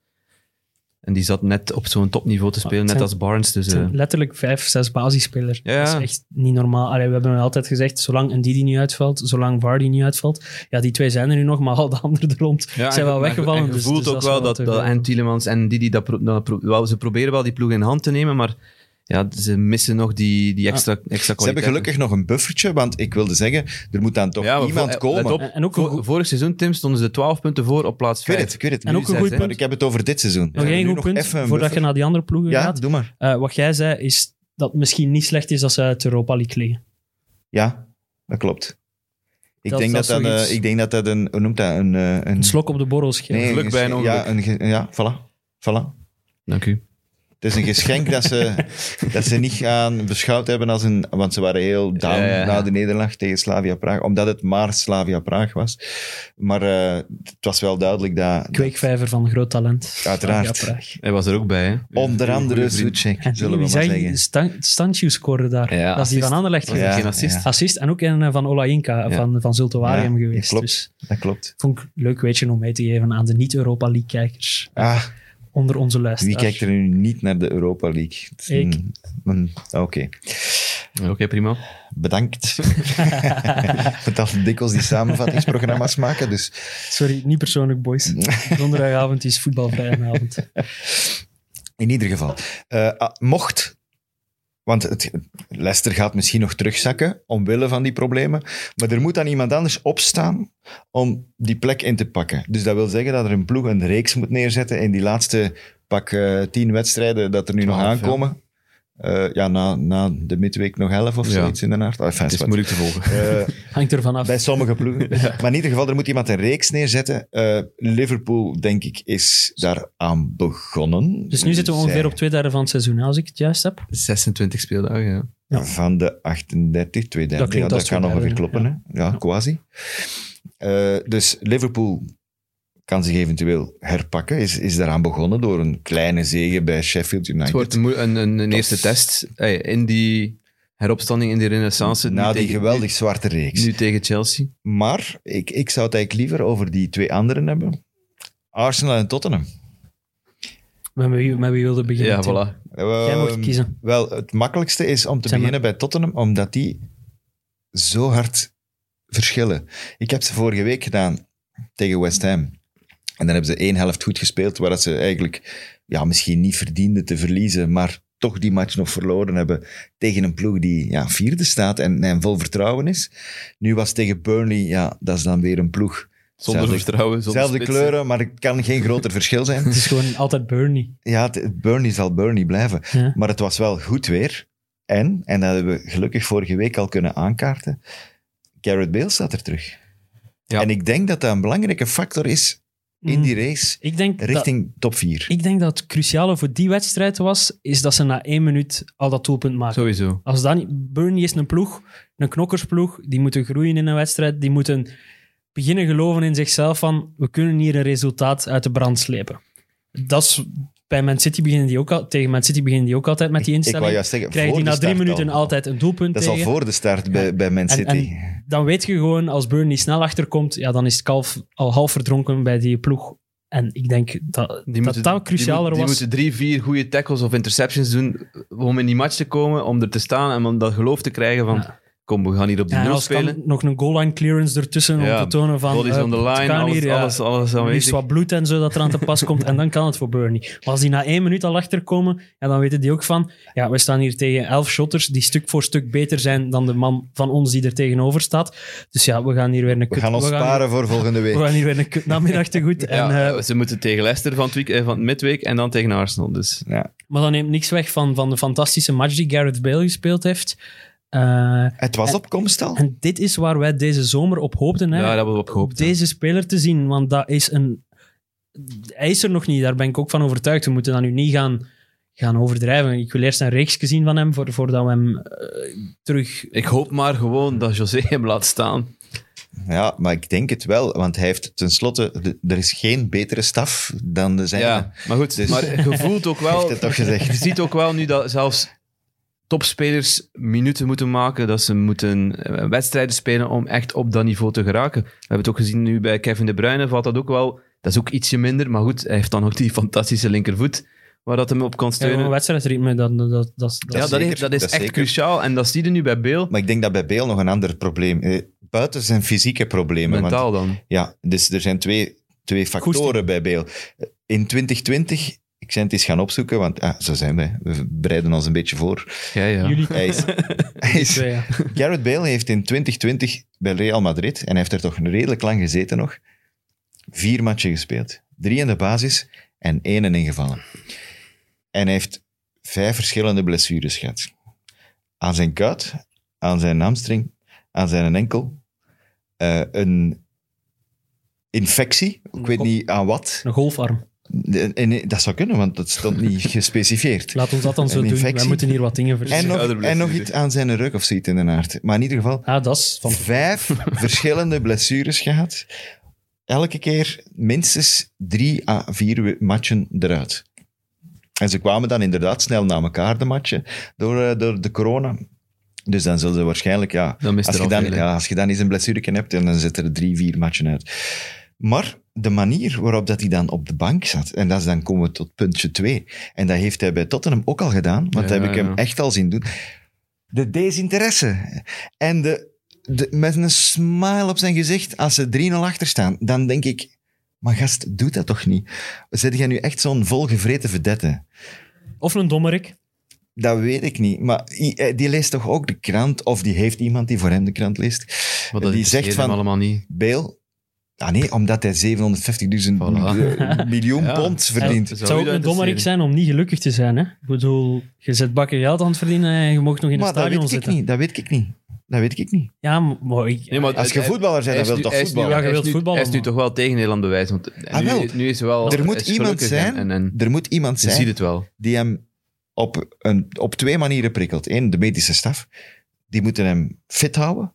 En die zat net op zo'n topniveau te spelen, net als Barnes. Dus, eh, letterlijk vijf, zes basisspelers. Ja, ja. Dat is echt niet normaal. Allee, we hebben altijd gezegd, zolang een Didi niet uitvalt, zolang Vardy niet uitvalt, ja, die twee zijn er nu nog, maar al de anderen er rond Ja, zijn wel weggevallen. En je dus- voelt dus ook wel dat, dat en Tielemans en Didi, dat, pro- dat pro- wel, ze proberen wel die ploeg in hand te nemen, maar ja, ze missen nog die, die extra, extra Ze hebben gelukkig nog een buffertje, want ik wilde zeggen, er moet dan toch Ja, iemand voor- let komen. op, En- ook een vorig seizoen, Tim, stonden ze 12 punten voor op plaats Ik weet 5. het, ik weet het. En ook een goed punt. Maar ik heb het over dit seizoen. Nog Ja, één goed punt, even een voordat je naar die andere ploegen Ja, gaat. doe maar. Eh, wat jij zei, is dat het misschien niet slecht is dat ze uit Europa League liggen. Ja, dat klopt. Ik, Dat- denk, dat dat eh, ik denk dat dat een, hoe noemt dat, een... eh, een, Een slok op de borrel schelen. nee, geluk bij een Ja, ongeluk. een, ge- ja voilà. voilà. Dank u. Het is een geschenk dat ze, dat ze niet gaan beschouwd hebben als een... Want ze waren heel down Ja, ja, ja. na de nederlaag tegen Slavia Praag, omdat het maar Slavia Praag was. Maar eh, het was wel duidelijk dat... Kweekvijver van groot talent. Uiteraard. Praag. Hij was er ook bij, hè. Onder andere En zullen we maar zeggen. Stan- scoorde daar. Ja, dat is die van Anderlecht geweest. Ja, geen assist? ja. Assist en ook een eh, van Ola Inca Ja. van, van Zultuarium Ja, geweest. klopt. Dus Dat klopt. vond ik een leuk weetje om mee te geven aan de niet-Europa League-kijkers Ah, onder onze wie luisteraars. kijkt er nu niet naar de Europa League? Het is Ik. een- Oké. Oké, prima. Bedankt. Ik moet al dikwijls die samenvattingsprogramma's maken, dus... Sorry, niet persoonlijk, boys. Donderdagavond is voetbalvrije avond. In ieder geval. Eh, ah, mocht... Want het, Leicester gaat misschien nog terugzakken, omwille van die problemen. Maar er moet dan iemand anders opstaan om die plek in te pakken. Dus dat wil zeggen dat er een ploeg een reeks moet neerzetten in die laatste pak eh, tien wedstrijden dat er nu nog aankomen. Eh, ja, na, na de midweek nog elf of Ja. zoiets in de naart. Ah, enfin, Het is moeilijk te volgen. Eh, Hangt ervan af. bij sommige ploegen. Maar in ieder geval, er moet iemand een reeks neerzetten. Eh, Liverpool, denk ik, is daaraan begonnen. Dus nu zitten we ongeveer Zij- op twee derde van het seizoen, als ik het juist heb. 26 speeldagen, ja. Ja. Van de 38, twee derde. Dat dat kan ongeveer kloppen. Hè? Ja, Ja. quasi. Eh, dus Liverpool kan zich eventueel herpakken. Is, is daaraan begonnen door een kleine zege bij Sheffield United. Het wordt een, een, een, eerste test hey, in die heropstanding, in die renaissance. Na die tegen- geweldig zwarte reeks. Nu, tegen Chelsea. Maar ik, ik zou het eigenlijk liever over die twee anderen hebben. Arsenal en Tottenham. Met wie, met wie wilde beginnen? Ja, voilà. Jij mocht Ehm, kiezen. Wel, het makkelijkste is om te Zeg maar. beginnen bij Tottenham, omdat die zo hard verschillen. Ik heb ze vorige week gedaan tegen West Ham. En dan hebben ze één helft goed gespeeld, waar dat ze eigenlijk ja, misschien niet verdienden te verliezen, maar toch die match nog verloren hebben tegen een ploeg die ja, vierde staat en, en vol vertrouwen is. Nu was tegen Burnley, ja, dat is dan weer een ploeg. Zonder Zelfde- vertrouwen, zonder Zelfde spitsen. kleuren, maar het kan geen groter verschil zijn. Het is gewoon altijd Burnley. Ja, het- Burnley zal Burnley blijven. Ja. Maar het was wel goed weer. En, en dat hebben we gelukkig vorige week al kunnen aankaarten, Garrett Bale staat er terug. Ja. En ik denk dat dat een belangrijke factor is in Mm. die race Ik denk, dat, richting top 4. ik denk dat het cruciale voor die wedstrijd was, is dat ze na één minuut al dat doelpunt maken. Sowieso. Als dat niet, Burnley is een ploeg, een knokkersploeg, die moeten groeien in een wedstrijd, die moeten beginnen geloven in zichzelf van, we kunnen hier een resultaat uit de brand slepen. Dat is, bij Man City beginnen die ook al, tegen Man City beginnen die ook altijd met die Ik wou instelling. juist zeggen, Krijgen voor die na drie minuten al. altijd een doelpunt Dat is al voor de start bij, bij Man En- City. dan weet je gewoon, als Burnley snel achterkomt, ja, dan is het kalf al half verdronken bij die ploeg. En ik denk dat Die dat, moeten, dat crucialer die, moet- die was. moeten drie, vier goede tackles of interceptions doen om in die match te komen, om er te staan en om dat geloof te krijgen van, Ja. Kom, we gaan hier op die Ja, nul spelen. nog een goal line clearance ertussen Ja, om te tonen van... Bodies eh, on the line, kan alles, hier, ja. alles, alles wat bloed en zo dat er aan te pas komt. En dan kan het voor Burnley. Maar als die na één minuut al achterkomen, ja, dan weten die ook van... Ja, we staan hier tegen elf shotters die stuk voor stuk beter zijn dan de man van ons die er tegenover staat. Dus ja, we gaan hier weer een We kut... gaan ons sparen voor volgende we week. gaan hier weer een kut namiddag te goed. En, eh, ze moeten tegen Leicester van het, week, eh, van het midweek en dan tegen Arsenal. Dus Ja. maar dat neemt niks weg van, van de fantastische match die Gareth Bale gespeeld heeft. Eh, Het was op komst al. en dit is waar wij deze zomer op hoopten. Hè? ja, daar hebben we op gehoopt. deze speler te zien, want dat is een... Hij is er nog niet, daar ben ik ook van overtuigd. We moeten dat nu niet gaan, gaan overdrijven. Ik wil eerst een reeks zien van hem voor, voordat we hem eh, terug... Ik hoop maar gewoon dat José hem laat staan. Ja, maar ik denk het wel, want hij heeft tenslotte... Er is geen betere staf dan de zijne. Ja, maar goed. Dus- maar je voelt ook wel... Heeft het toch gezegd. Je ziet ook wel nu dat zelfs topspelers minuten moeten maken, dat ze moeten eh, wedstrijden spelen om echt op dat niveau te geraken. We hebben het ook gezien nu bij Kevin De Bruyne, valt dat ook wel... Dat is ook ietsje minder, maar goed, hij heeft dan ook die fantastische linkervoet, waar dat hem op kan Ja, steunen. een wedstrijdritme, dat, dat, dat, dat, Ja, dat, zeker, heeft- dat is dat is echt zeker. cruciaal. En dat zie je nu bij Beel. Maar ik denk dat bij Beel nog een ander probleem... eh, Buiten zijn fysieke problemen. want- Mentaal dan. Ja, dus er zijn twee, twee factoren bij Beel. In 2020, ik ben het eens gaan opzoeken, want ah, zo zijn wij. We bereiden ons een beetje voor. Ja, ja. Jullie Hij is, hij is, ja. Gareth Bale heeft in 2020 bij Real Madrid, en hij heeft er toch redelijk lang gezeten nog, vier matchen gespeeld. Drie in de basis en één ingevallen. En hij heeft vijf verschillende blessures gehad. Aan zijn kuit, aan zijn hamstring, aan zijn enkel, eh, een infectie, ik weet niet aan wat. Een golfarm. En- en- dat zou kunnen, want dat stond niet gespecificeerd. Laat ons dat dan zo doen. Wij infectie. moeten hier wat dingen En verzinnen. nog, en nog iets aan zijn rug of zoiets in de aard. Maar in ieder geval, Ah, dat is van... vijf verschillende blessures gehad. Elke keer minstens drie à vier we- matchen eruit. En ze kwamen dan inderdaad snel na elkaar, de matchen, door, eh, door de corona. Dus dan zullen ze waarschijnlijk, ja, als je, dan, ja, als je dan eens een blessure hebt, dan zitten er drie, vier matchen uit. Maar de manier waarop dat hij dan op de bank zat, en dat is, dan komen we tot puntje twee. En dat heeft hij bij Tottenham ook al gedaan, want dat heb ik hem ja. echt al zien doen. De desinteresse. En de, de, met een smile op zijn gezicht, als ze 3-0 achter staan, dan denk ik, maar gast, doe dat toch niet? Zet jij nu echt zo'n volgevreten vedette? Of een dommerik. Dat weet ik niet. Maar eh, die leest toch ook de krant? Of die heeft iemand die voor hem de krant leest? Die zegt van, allemaal niet. Bale... Ah nee, omdat hij 750.000 Voilà. eh, miljoen Ja. pond verdient. Zou Het zou ook een dommerik zijn om niet gelukkig te zijn. Hè? Ik bedoel, je zet bakken geld aan het verdienen en je mag nog in het Maar dat stadion weet ik zitten. niet. Dat weet ik niet. Dat weet ik niet. Ja, maar ik, Nee, maar Als je voetballer bent, hij dan wil toch hij is nu- voetballen? Ja, je hij is wilt nu- voetballen, Hij is nu toch wel tegendeel aan het bewijzen. Want Ah, nu, wel. nu is hij wel... Er moet iemand zijn- En, en, Er moet iemand je ziet zijn het wel. die hem op, een, op twee manieren prikkelt. Eén, de medische staf. Die moeten hem fit houden.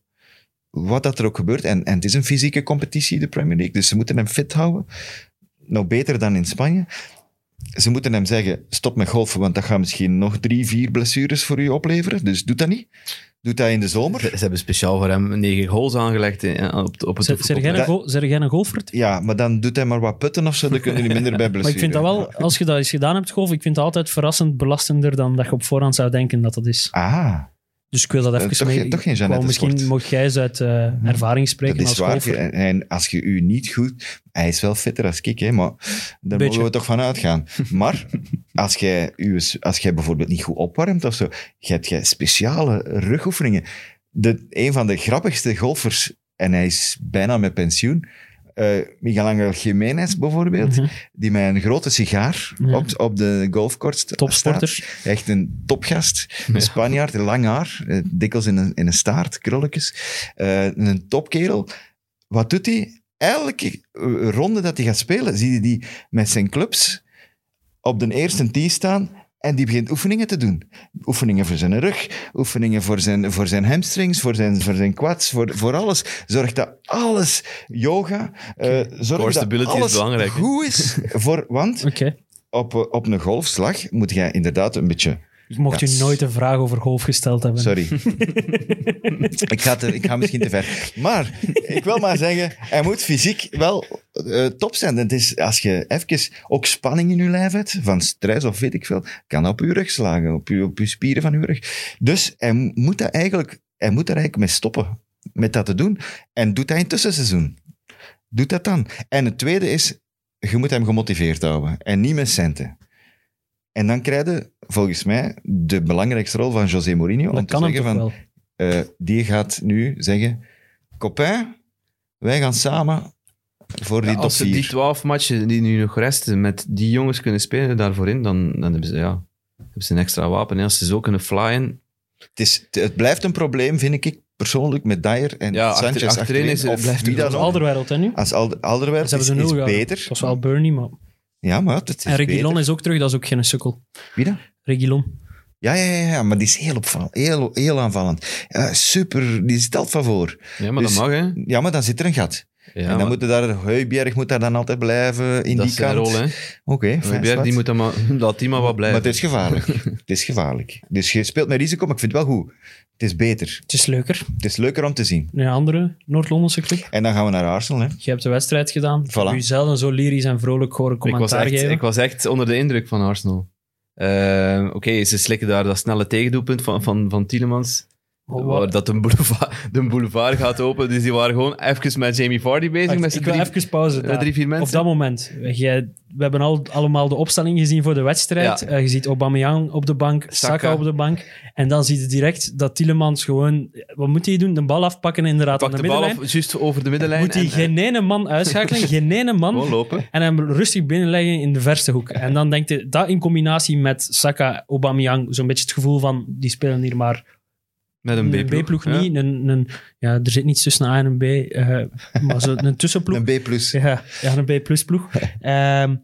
Wat dat er ook gebeurt. En, en het is een fysieke competitie, de Premier League. Dus ze moeten hem fit houden. Nog beter dan in Spanje. Ze moeten hem zeggen, stop met golfen, want dat gaat misschien nog drie, vier blessures voor u opleveren. Dus doe dat niet. Doe dat in de zomer. Ze, ze hebben speciaal voor hem negen goals aangelegd in- op, op het... Zeg zeg jij een, dat- go- zeg jij een golfer? Ja, maar dan doet hij maar wat putten of zo, dan kunnen jullie minder bij blessures. Maar ik vind dat wel, als je dat eens gedaan hebt, golf, ik vind dat altijd verrassend belastender dan dat je op voorhand zou denken dat dat is. Ah, Dus ik wil dat Eh, even toch mee... toch geen Jeannette Misschien mocht jij eens uit eh, ervaring spreken dat is als waar. En, als je u niet goed... Hij is wel fitter als ik, hè, maar daar Beetje. mogen we toch van uitgaan. Maar als jij, u, als jij bijvoorbeeld niet goed opwarmt of zo, je hebt jij speciale rugoefeningen. De, een van de grappigste golfers, en hij is bijna met pensioen, eh Miguel Angel Jiménez bijvoorbeeld, Mhm. die met een grote sigaar Ja. op, op de golfcourse st- Topsporter. staat. Echt een topgast. Een Spanjaard, lang haar, eh, dikwijls in een, in een staart, krulletjes. Eh, een topkerel. Wat doet hij? Elke ronde dat hij gaat spelen, zie je die met zijn clubs op de eerste tee staan en die begint oefeningen te doen. Oefeningen voor zijn rug, oefeningen voor zijn, voor zijn hamstrings, voor zijn, voor zijn quads, voor, voor alles. Zorg dat alles, yoga, eh zorg Core dat stability is alles belangrijk, goed is. Voor, want Oké. op, op een golfslag moet jij inderdaad een beetje... Ik mocht Ja. u nooit een vraag over golf gesteld hebben. Sorry. ik, ga te, ik ga misschien te ver. Maar ik wil maar zeggen, hij moet fysiek wel eh, top zijn. Het is, als je even ook spanning in je lijf hebt, van stress of weet ik veel, kan op je rug slagen, op je, op je spieren van je rug. Dus hij moet, dat eigenlijk, hij moet er eigenlijk mee stoppen, met dat te doen. En doet dat in het tussenseizoen. Doet dat dan. En het tweede is, je moet hem gemotiveerd houden. En niet met centen. En dan krijg je, volgens mij, de belangrijkste rol van José Mourinho. om dat te kan hem zeggen toch van, wel. eh, die gaat nu zeggen, copain, wij gaan samen voor die Ja, top als ze die 4. twaalf matchen die nu nog resten met die jongens kunnen spelen daarvoor in, dan, dan hebben, ze, ja, hebben ze een extra wapen. En als ze zo kunnen flyen, Het, is, het blijft een probleem, vind ik persoonlijk, met Dyer en Ja, achter- Sanchez achterin is het- of blijft wie het dan Dat ook. is Alderweireld, hè, nu? Als Alder- Alderweireld Ze is, gehouden. beter. Dat was wel Bernie, maar... Ja, maar het is En Reguilon beter. is ook terug, dat is ook geen sukkel. Wie dan? Reguilon. Ja, ja, ja, ja, maar die is heel, opvallend, heel, heel aanvallend. Ja, super, die stelt van voor. Ja, maar Dus- dat mag, hè. Ja, maar dan zit er een gat. Ja, en dan maar moet er daar, Heubjerg moet daar dan altijd blijven in dat die is zijn kant. rol, hè. Oké, zwart. die moet dan maar, laat die maar wat Maar blijven. het is gevaarlijk. het is gevaarlijk. Dus je speelt met risico, maar ik vind het wel goed. Het is beter. Het is leuker. Het is leuker om te zien. Een andere Noord-Londense club. En dan gaan we naar Arsenal. Hè. Je hebt de wedstrijd gedaan. Ik heb Voilà. u zelden zo lyrisch en vrolijk horen ik, was commentaar echt, geven. ik was echt onder de indruk van Arsenal. Eh, Oké, ze slikken daar dat snelle tegendoelpunt van, van, van Tielemans. Waar wat- dat de boulevard, de boulevard gaat open. Dus die waren gewoon even met Jamie Vardy bezig. Wacht, met ik wil drie, even pauze. daar. drie, vier mensen. Op dat moment. Jij- we hebben al, allemaal de opstelling gezien voor de wedstrijd. Ja. Eh, je ziet Aubameyang op de bank, Saka. Saka. op de bank. En dan zie je direct dat Tielemans gewoon... Wat moet hij doen? De bal afpakken inderdaad Pak aan de, de bal middenlijn. af, juist over de middenlijn. Moet hij en- geen ene man uitschakelen, geen ene Gewoon man. lopen. En hem rustig binnenleggen in de verste hoek. En dan denkt hij, dat in combinatie met Saka, Aubameyang, zo'n beetje het gevoel van, die spelen hier maar Met een een B-ploeg. B-ploeg ja. niet. Een, een, ja, er zit niets tussen A en een B, eh, maar zo, een tussenploeg. Een B+. plus. Ja, ja een B-plus ploeg. Ehm,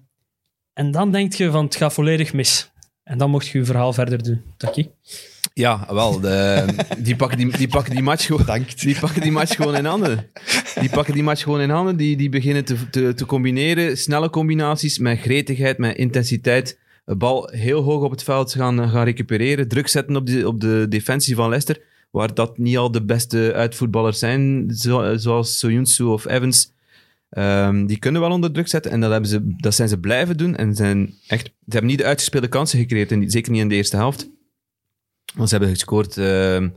en dan denk je van, het gaat volledig mis. En dan mocht je je verhaal verder doen. Taki. Ja, wel. De, die, pakken die, die pakken die match gewoon... Die pakken die match gewoon in handen. Die pakken die match gewoon in handen. Die, die beginnen te, te, te combineren. Snelle combinaties met gretigheid, met intensiteit. De bal heel hoog op het veld gaan, gaan recupereren. Druk zetten op de, op de defensie van Leicester. Waar dat niet al de beste uitvoetballers zijn, zo- zoals Soyuncu of Evans. Ehm, die kunnen wel onder druk zetten en dat, hebben ze, dat zijn ze blijven doen. En zijn echt, ze hebben niet de uitgespeelde kansen gecreëerd, en zeker niet in de eerste helft. Want ze hebben gescoord ehm,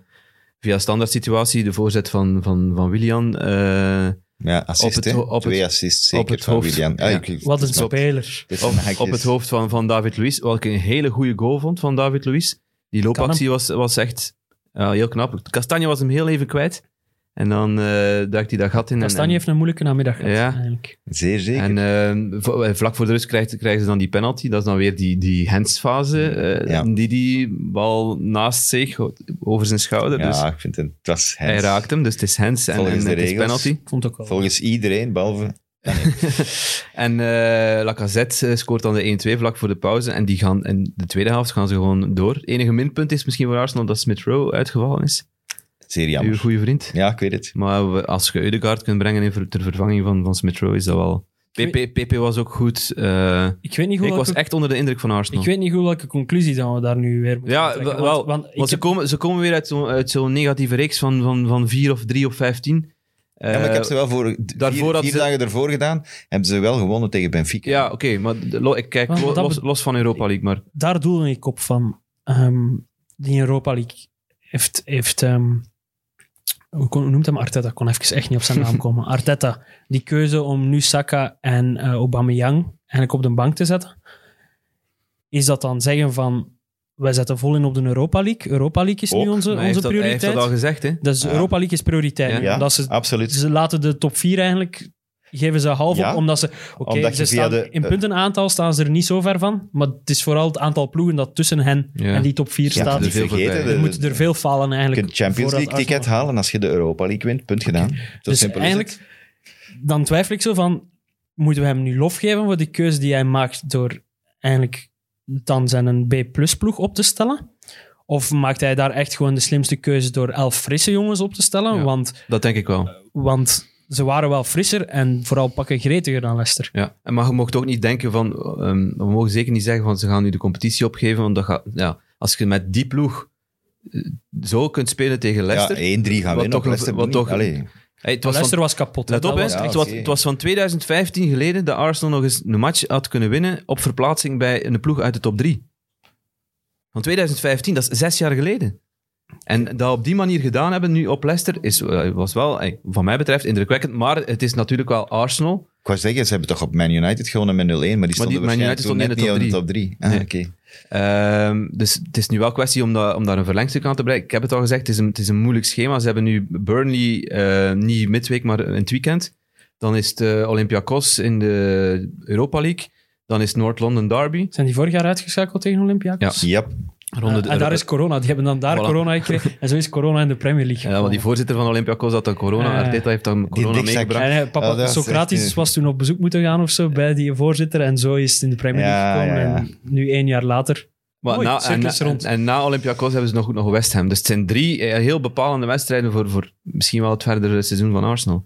via standaard situatie, de voorzet van, van, van Willian. eh, Ja, assist, Op het op Twee het- assists, op zeker, het van hoofd. William. Ah, ik- Wat een speler. Op, op het hoofd van, van David Luiz, wat ik een hele goede goal vond van David Luiz. Die loopactie was, was echt ja, heel knap. Castanje was hem heel even kwijt. En dan eh duikt hij dat gat in. en- Kastanje en, heeft een moeilijke namiddag gehad, Ja. eigenlijk. Zeer zeker. En eh, v- vlak voor de rust krijgt, krijgen ze dan die penalty. Dat is dan weer die, die handsfase. eh, Ja. Die die bal naast zich, over zijn schouder. ja, Dus ik vind het... Het was hij raakt hem, dus het is hands en, Volgens en de het is regels. penalty. Ik vond het ook wel. Volgens iedereen, behalve... En eh Lacazette eh, scoort dan de 1-2 vlak voor de pauze. En die gaan in de tweede helft gaan ze gewoon door. Het enige minpunt is misschien voor Arsenal dat Smith Rowe uitgevallen is. Zeer Uw jammer. goede vriend. Ja, ik weet het. Maar als je Eudegaard kunt brengen in ver- ter vervanging van, van Smith Rowe, is dat wel... PP, PP was ook goed. eh, Ik weet niet hoe ik was echt onder de indruk van Arsenal. Ik weet niet goed welke conclusie dan we daar nu weer moeten Ja, trekken. wel, Want, want ik Want ze, heb- komen, ze komen weer uit zo'n uit zo'n negatieve reeks van, van, van 4 of 3 of 15. Ja, maar ik heb ze wel voor... daarvoor vier ze- dagen ervoor gedaan, hebben ze wel gewonnen tegen Benfica. Ja, oké, maar lo- ik kijk Maar lo- dat los, van Europa League, maar daar doelde ik op van. ehm, die Europa League heeft... heeft ehm, hoe, kon- hoe noemt hem Arteta? Ik kon even echt niet op zijn naam komen. Arteta, die keuze om nu Saka en eh Aubameyang eigenlijk op de bank te zetten. Is dat dan zeggen van... Wij zetten vol in op de Europa League. Europa League is nu onze, onze heeft, dat, hij heeft prioriteit. dat al gezegd, hè? Dus Ja. Europa League is prioriteit. Ja. omdat ze, absoluut. ze laten de top 4 eigenlijk geven ze half Ja, op, omdat ze... Oké, ze je staan, de- in eh, puntenaantal staan ze er niet zo ver van, maar het is vooral het aantal ploegen dat tussen hen Ja. en die top 4 Ja, staat. vergeten, voorbij. Er er veel falen je eigenlijk. kunt Champions League ticket halen als je de Europa League wint. Punt gedaan. Zo Dus simpel is eigenlijk, het. dan twijfel ik zo van, moeten we hem nu lof geven voor die keuze die hij maakt door eigenlijk dan zijn een B-plus ploeg op te stellen? Of maakt hij daar echt gewoon de slimste keuze door elf frisse jongens op te stellen? Ja. Want, Dat denk ik wel. want ze waren wel frisser en vooral pakken gretiger dan Leicester. Ja. En Maar je mocht ook niet denken van... ehm, we mogen zeker niet zeggen van ze gaan nu de competitie opgeven, want dat gaat... Ja, als je met die ploeg eh, zo kunt spelen tegen Leicester... Ja, 1-3 gaan winnen toch Leicester. wat niet. toch- Allee. Hey, het was Leicester was kapot. Let op, was Ja, echt- het, was, oké. het was van 2015 geleden dat Arsenal nog eens een match had kunnen winnen op verplaatsing bij een ploeg uit de top 3. Van 2015, dat is zes jaar geleden. En dat op die manier gedaan hebben nu op Leicester is, eh, was wel, eh, van mij betreft, indrukwekkend. Maar het is natuurlijk wel Arsenal. Ik wou zeggen, ze hebben toch op Man United gewonnen met 0-1, maar die stonden waarschijnlijk stond net niet in de top 3. Ah, Nee. oké. Ehm, dus het is nu wel kwestie om, dat, om daar een verlengstuk aan te bereiken. Ik heb het al gezegd, het is een, het is een moeilijk schema. Ze hebben nu Burnley eh, niet midweek, maar in het weekend. Dan is het eh, Olympiakos in de Europa League. Dan is het Noord-London Derby. Zijn die vorig jaar uitgeschakeld tegen Olympiakos? Yep. Ronde en daar is corona. Die hebben dan daar Voilà. corona gekregen. En zo is corona in de Premier League. Ja, want die voorzitter van Olympiakos had dan corona. Arteta heeft dan corona meegebracht. En, eh, papa is Socrates echt, was toen op bezoek moeten gaan of zo bij die voorzitter. En zo is het in de Premier League Ja, gekomen. ja, ja. En nu één jaar later. Maar Mooi, na, en, circus en, rond. en na Olympiakos hebben ze nog, nog West Ham. Dus het zijn drie eh, heel bepalende wedstrijden voor, voor misschien wel het verdere seizoen van Arsenal.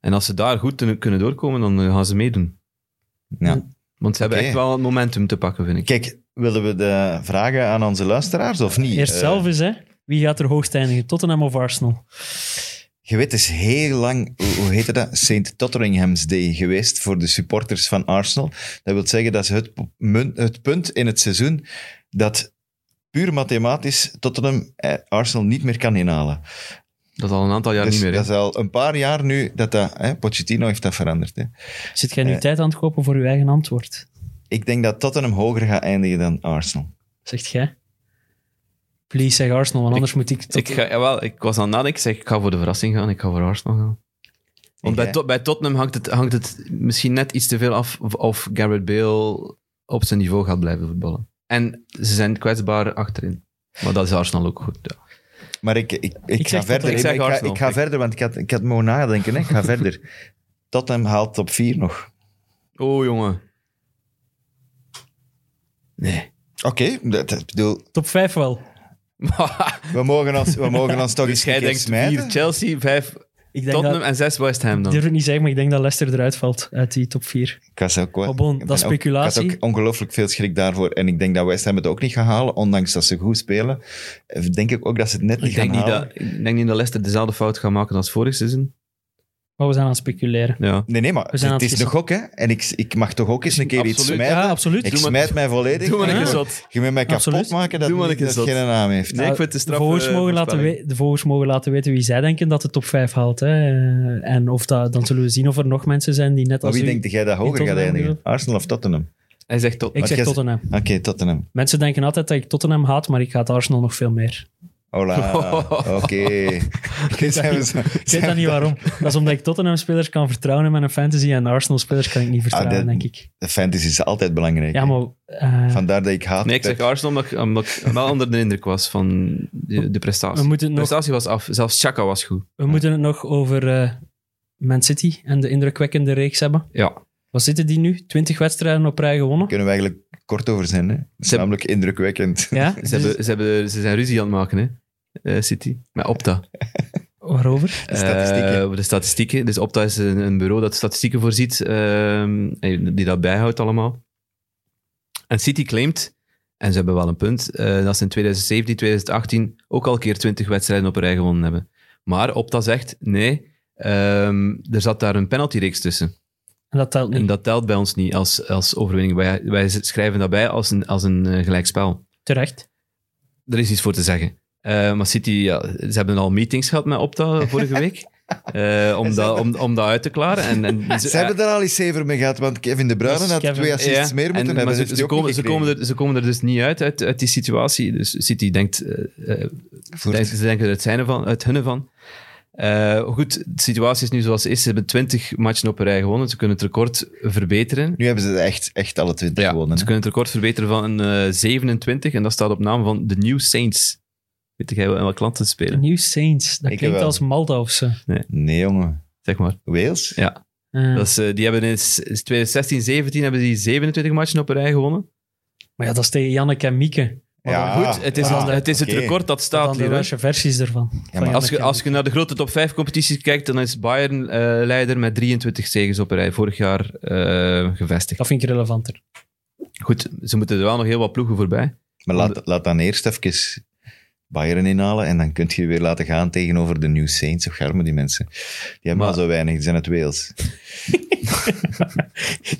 En als ze daar goed kunnen doorkomen, dan gaan ze meedoen. Ja. Want ze hebben echt wel het momentum te pakken, vind ik. Kijk, willen we de vragen aan onze luisteraars of niet? Eerst Eh, zelf eens, hè. Wie gaat er hoogst eindigen? Tottenham of Arsenal? Je weet, het is heel lang, hoe- hoe heette dat? St. Totteringham's Day geweest voor de supporters van Arsenal. Dat wil zeggen dat ze het, het punt in het seizoen dat puur mathematisch Tottenham eh, Arsenal niet meer kan inhalen. Dat is al een aantal jaar dus niet meer. hè. dat is al een paar jaar nu dat dat... Hè, Pochettino heeft dat veranderd. Hè. Zit jij nu Eh. tijd aan het kopen voor uw eigen antwoord? Ik denk dat Tottenham hoger gaat eindigen dan Arsenal. Zegt jij? Please zeg Arsenal, want anders moet ik... tot- Ik, ga, jawel, ik was aan het nadenken, ik zeg ik ga voor de verrassing gaan, ik ga voor Arsenal gaan. Want bij, jij? Tot- bij Tottenham hangt het, hangt het misschien net iets te veel af of, of Garrett Bale op zijn niveau gaat blijven voetballen. En ze zijn kwetsbaar achterin. Maar dat is Arsenal ook goed. Ja. Maar ik, ik, ik, Ik ga verder. Ik, Ik zeg ik ga, ik ga verder, want ik had, ik had mogen nadenken. Hè. Ik ga verder. Tottenham haalt top 4 nog. Oh, jongen. Nee. Oké, dat, dat bedoel, Top 5 wel. we mogen ons, we mogen ons toch dus eens jij keer denkt smijten. vier Chelsea, vijf Ik denk Tottenham dat... en zes West Ham Ik dan. durf het niet zeggen, maar ik denk dat Leicester eruit valt uit die top 4. Ik was ook wel- Maar bon, ik dat is ook- speculatie. ik had ook ongelooflijk veel schrik daarvoor. En ik denk dat West Ham het ook niet gaat halen, ondanks dat ze goed spelen. Eh, Denk ik ook dat ze het net niet Ik denk, gaan niet halen. dat, ik denk niet dat Leicester dezelfde fout gaat maken als vorig seizoen. Maar we zijn aan het speculeren. Ja. Nee, nee, maar We zijn het is het een gok, hè. En ik, ik mag toch ook eens een keer iets smijten. Ja, absoluut. Ik Doe maar- smijt mij volledig. Doe maar een Ja. keer zot. Je moet mij kapot Absoluut. maken dat, Doe maar zot. geen naam heeft. Nee, ik vind het een de, straf. volgers eh, mogen laten we- de volgers mogen laten weten wie zij denken dat de top 5 haalt. Hè. En of dat, dan zullen we zien of er nog mensen zijn die net Maar als wie u... denkt dat jij dat hoger gaat eindigen? Arsenal of Tottenham? Hij zegt tot. Ik zeg Tottenham. Oké, Tottenham. Mensen denken altijd dat ik Tottenham haat, maar ik haat Arsenal nog veel meer. Hola, oké. Ik weet dat niet waarom. Dat is omdat ik Tottenham-spelers kan vertrouwen in mijn fantasy en Arsenal-spelers kan ik niet vertrouwen, Ah, dat- denk ik. De fantasy is altijd belangrijk. Ja, maar... eh, Vandaar dat ik haat. Nee, ik zeg Arsenal omdat ik, omdat ik wel onder de indruk was van de, de prestatie. we, moeten De nog, prestatie was af. Zelfs Chaka was goed. we moeten het nog over eh, Man City en de indrukwekkende reeks hebben. Ja. Wat zitten die nu? 20 wedstrijden op rij gewonnen? kunnen we eigenlijk kort over zijn. Hè? Dat is Ze- namelijk indrukwekkend. Ja? Ze, hebben, ze, hebben, ze zijn ruzie aan het maken, hè? Eh, City. Met Opta. waarover? De statistieken. Eh, over de statistieken. Dus Opta is een, een bureau dat statistieken voorziet, ehm, en die dat bijhoudt allemaal. En City claimt, en ze hebben wel een punt, eh, dat ze in 2017, 2018 ook al een keer 20 wedstrijden op een rij gewonnen hebben. Maar Opta zegt, nee, ehm, er zat daar een penaltyreeks tussen. En dat telt En niet. dat telt bij ons niet als, als overwinning. Wij, wij schrijven dat bij als een, als een eh, gelijkspel. Terecht. Er is iets voor te zeggen. Eh, maar City, ja, ze hebben al meetings gehad met Opta vorige week. eh, om, dat, om, om dat uit te klaren. En, en Ze hebben er al eens zeven mee gehad, want Kevin De Bruyne is had Kevin. twee assists Ja, meer en- moeten hebben. ze, heeft ze, komen, ze, komen er, ze komen er dus niet uit, uit, uit die situatie. Dus City denkt, eh, ze denken er het zijne van, het hunne van. Eh, goed, de situatie is nu zoals het is. Ze hebben 20 matchen op een rij gewonnen. Ze kunnen het record verbeteren. Nu hebben ze echt, echt alle twintig Ja, gewonnen. ze kunnen het record verbeteren van eh 27. En dat staat op naam van de New Saints. Weet jij wel in welk land ze spelen? New Saints. Dat Ik klinkt wel. als Malta of zo. Nee, jongen. Zeg maar. Wales? Ja. Eh, Dat is, eh, die hebben in s- 2016, 17 hebben die 27 matchen op een rij gewonnen. Maar ja, dat is tegen Janneke en Mieke. Maar Ja, dan- Goed, het is, ah, het, is het record dat dan staat de hier. hè. Russische versies ervan. Van maar Janneke Als je, en als je naar de grote top 5 competities kijkt, dan is Bayern eh, leider met 23 zegens op een rij. Vorig jaar eh, gevestigd. Dat vind ik relevanter. Goed, ze moeten er wel nog heel wat ploegen voorbij. Maar laat, laat dan eerst even Bayern inhalen en dan kun je je weer laten gaan tegenover de New Saints. Of garmen die mensen. Die hebben Maar- al zo weinig, die zijn uit Wales.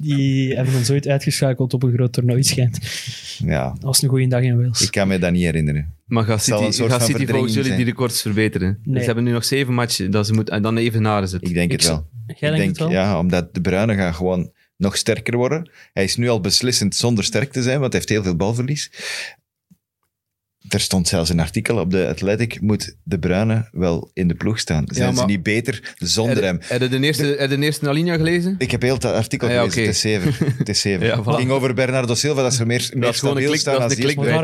Die hebben ons ooit uitgeschakeld op een groot toernooi, schijnt. Ja, Dat was een goede dag in Wales. ik kan me dat niet herinneren. Maar gaat City, een soort gaat van City volgens jullie die records verbeteren? Nee. Ze hebben nu nog zeven matchen dat ze moeten, en dan ze het. Ik denk Ik het wel. Jij ik denkt denk, het wel? ja, omdat de Bruyne gaat gewoon nog sterker worden. Hij is nu al beslissend zonder sterk te zijn, want hij heeft heel veel balverlies. Er stond zelfs een artikel op de Athletic, moet de Bruyne wel in de ploeg staan. Zijn ze maar- niet beter zonder hem? Heb je de eerste, heb je de eerste alinea gelezen? Ik heb heel het artikel Ah, ja, gelezen, oké. het is zeven. Het is zeven. Ja, het voilà. ging over Bernardo Silva, dat ze meer, meer Dat stabiel klik, staan dat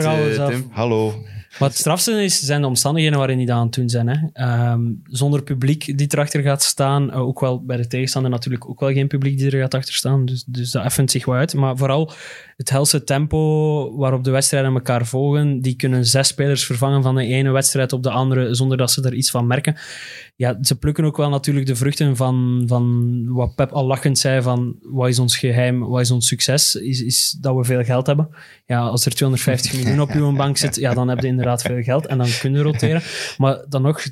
gaan we bij zelf- Tim. Hallo. Maar het strafste is, zijn de omstandigheden waarin die dat aan het doen zijn. Hè. Ehm, zonder publiek die erachter gaat staan. eh, ook wel bij de tegenstander natuurlijk ook wel geen publiek die er gaat achter staan. Dus, dus dat effent zich wel uit. Maar vooral het helse tempo waarop de wedstrijden elkaar volgen, die kunnen zes spelers vervangen van de ene wedstrijd op de andere zonder dat ze er iets van merken. Ja, ze plukken ook wel natuurlijk de vruchten van, van wat Pep al lachend zei van wat is ons geheim, wat is ons succes, is, is dat we veel geld hebben. Ja, als er 250 miljoen op uw bank zit, ja, dan heb je inderdaad veel geld en dan kun je roteren. Maar dan nog...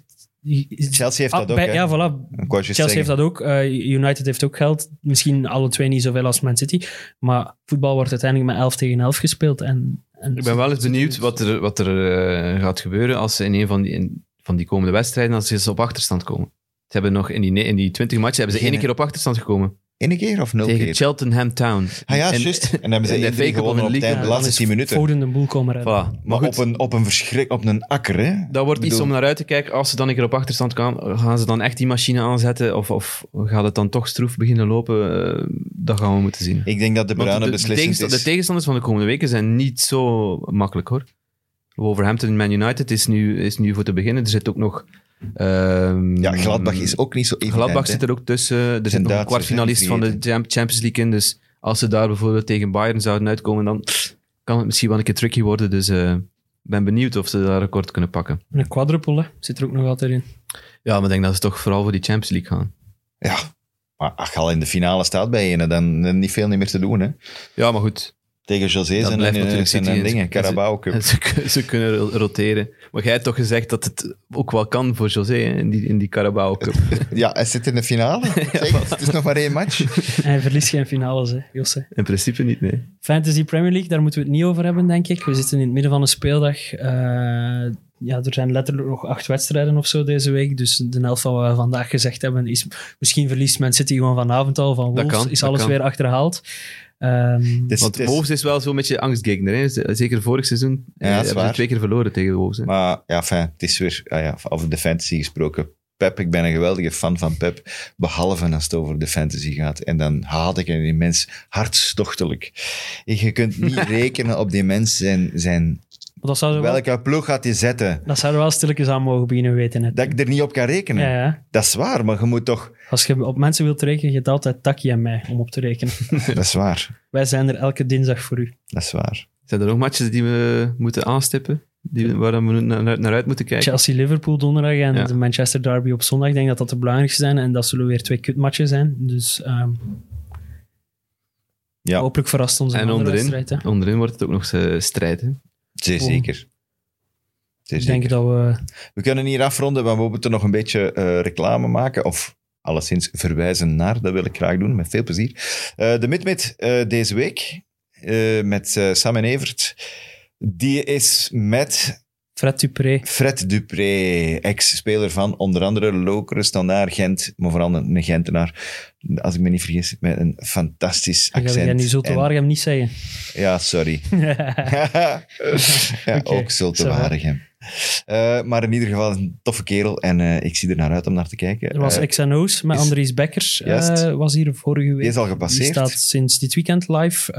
Chelsea heeft Ah, dat ook, bij-? Ja, voilà. Chelsea zeggen. heeft dat ook. eh, United heeft ook geld. Misschien alle twee niet zoveel als Man City. Maar voetbal wordt uiteindelijk met 11 tegen 11 gespeeld. En, en Ik ben wel eens benieuwd wat er, wat er eh, gaat gebeuren als ze in een van die, in, van die komende wedstrijden, als ze op achterstand komen. Ze hebben nog in die, in die 20 matchen hebben ze Geen- één keer op achterstand gekomen. Eén keer of nul tegen keer? Cheltenham Town. Ah ja, En- juist. En dan hebben ze in één gewonnen op de laatste 10 minuten. Foden de boel komen redden. Voilà. Maar Maar goed, op een, op een verschrik, op een akker, hè? dat wordt iets om naar uit te kijken. Als ze dan een keer op achterstand gaan, gaan ze dan echt die machine aanzetten? Of, of gaat het dan toch stroef beginnen lopen? Eh, dat gaan we moeten zien. Ik denk dat de Bruine de, de, tegenstanders van de komende weken zijn niet zo makkelijk hoor. Wolverhampton Man United is nu, is nu voor te beginnen. Er zit ook nog. Ehm, Ja, Gladbach is ook niet zo evident. Gladbach zit er ook tussen. Er zit nog een kwartfinalist van de Champions League in. Dus als ze daar bijvoorbeeld tegen Bayern zouden uitkomen, dan kan het misschien wel een keer tricky worden. Dus eh, ik ben benieuwd of ze daar record kunnen pakken. En Een quadruple hè, zit er ook nog altijd in. Ja, maar ik denk dat ze toch vooral voor die Champions League gaan. Ja, maar als je al in de finale staat bij je, dan dan niet veel meer te doen. Hè? Ja, maar goed. Tegen José Dat zijn blijft en, natuurlijk zijn dingen, Carabao Cup. Ze, kun- ze kunnen ro- roteren. Maar jij hebt toch gezegd dat het ook wel kan voor José hè, in die, in die Carabao Cup. Ja, hij zit in de finale. Zeg, het is nog maar één match. En hij verliest geen finales, hè, Josse. In principe niet, nee. Fantasy Premier League, daar moeten we het niet over hebben, denk ik. We zitten in het midden van een speeldag. Eh, ja, er zijn letterlijk nog acht wedstrijden of zo deze week. Dus de helft van wat we vandaag gezegd hebben is... Misschien verliest Man City gewoon vanavond al van Dat Wolves. kan, is dat alles kan. weer achterhaald. Want het is- Wolves is wel zo'n beetje angstgegner. Hè. Zeker vorig seizoen Ja, eh, dat is hebben ze twee keer verloren tegen de Wolves. Hè. Maar ja, fijn, het is weer ah ja, over de fantasy gesproken. Pep, ik ben een geweldige fan van Pep, behalve als het over de fantasy gaat. En dan haat ik een mens hartstochtelijk. Je kunt niet rekenen op die mens zijn, zijn dat wel, welke ploeg gaat hij zetten. dat zouden we wel stilletjes aan mogen beginnen weten. Dat ik er niet op kan rekenen. Ja, ja. Dat is waar, maar je moet toch... Als je op mensen wilt rekenen, je hebt altijd Taki en mij om op te rekenen. Dat is waar, Wij zijn er elke dinsdag voor u. dat is waar. Zijn er nog matches die we moeten aanstippen? Die, waar we naar, naar uit moeten kijken? Chelsea-Liverpool donderdag en Ja. de Manchester Derby op zondag. Ik denk dat dat de belangrijkste zijn. En dat zullen weer twee kutmatchen zijn. Dus ehm, Ja, hopelijk verrast ons een En onderin, wedstrijd. Hè. onderin wordt het ook nog eh, strijd. Hè? Zeer zeker. Zeer Ik denk zeker. dat we... We kunnen hier afronden, maar we moeten nog een beetje eh, reclame maken. Of alleszins verwijzen naar, dat wil ik graag doen, met veel plezier. Eh, de Midmid eh deze week, met Sam en Evert, die is met Fred Dupré. Fred Dupré, ex-speler van onder andere Lokeren, Standaard, Gent, maar vooral een, Gentenaar, als ik me niet vergis, met een fantastisch accent. jij nu zo te En- Waregem niet zeggen. Ja, sorry. ja, Oké, ook va. Waregem. Eh, maar in ieder geval een toffe kerel en eh, ik zie er naar uit om naar te kijken. Er was Eh, XNO's met is- Andries Bekkers. Was hier vorige week. die is al Die gepasseerd. staat sinds dit weekend live.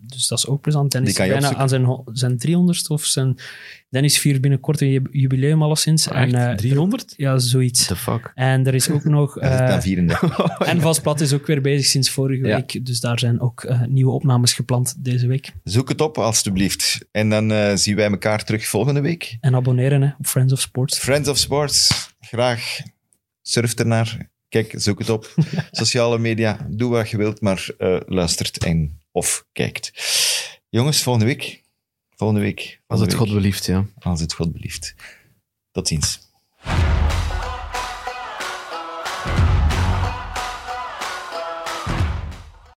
dus dat is ook plezant. Die kan je bijna aan zijn, zijn 300ste of zijn... Dennis viert binnenkort een ju- jubileum alleszins. Echt? en, eh, 300? Ja, zoiets. What the fuck? En er is ook nog... Zit eh, aan 34. en Vastplat is ook weer bezig sinds vorige Ja. week. Dus daar zijn ook eh, nieuwe opnames gepland deze week. Zoek het op, alstublieft. En dan eh, zien wij elkaar terug volgende week. En abonneren hè, op Friends of Sports. Friends of Sports, graag. Surf ernaar. Kijk, zoek het op. Sociale media, doe wat je wilt, maar eh, luistert en of kijkt. Jongens, volgende week. Volgende week. Als het God belieft, ja. Als het God belieft. Tot ziens.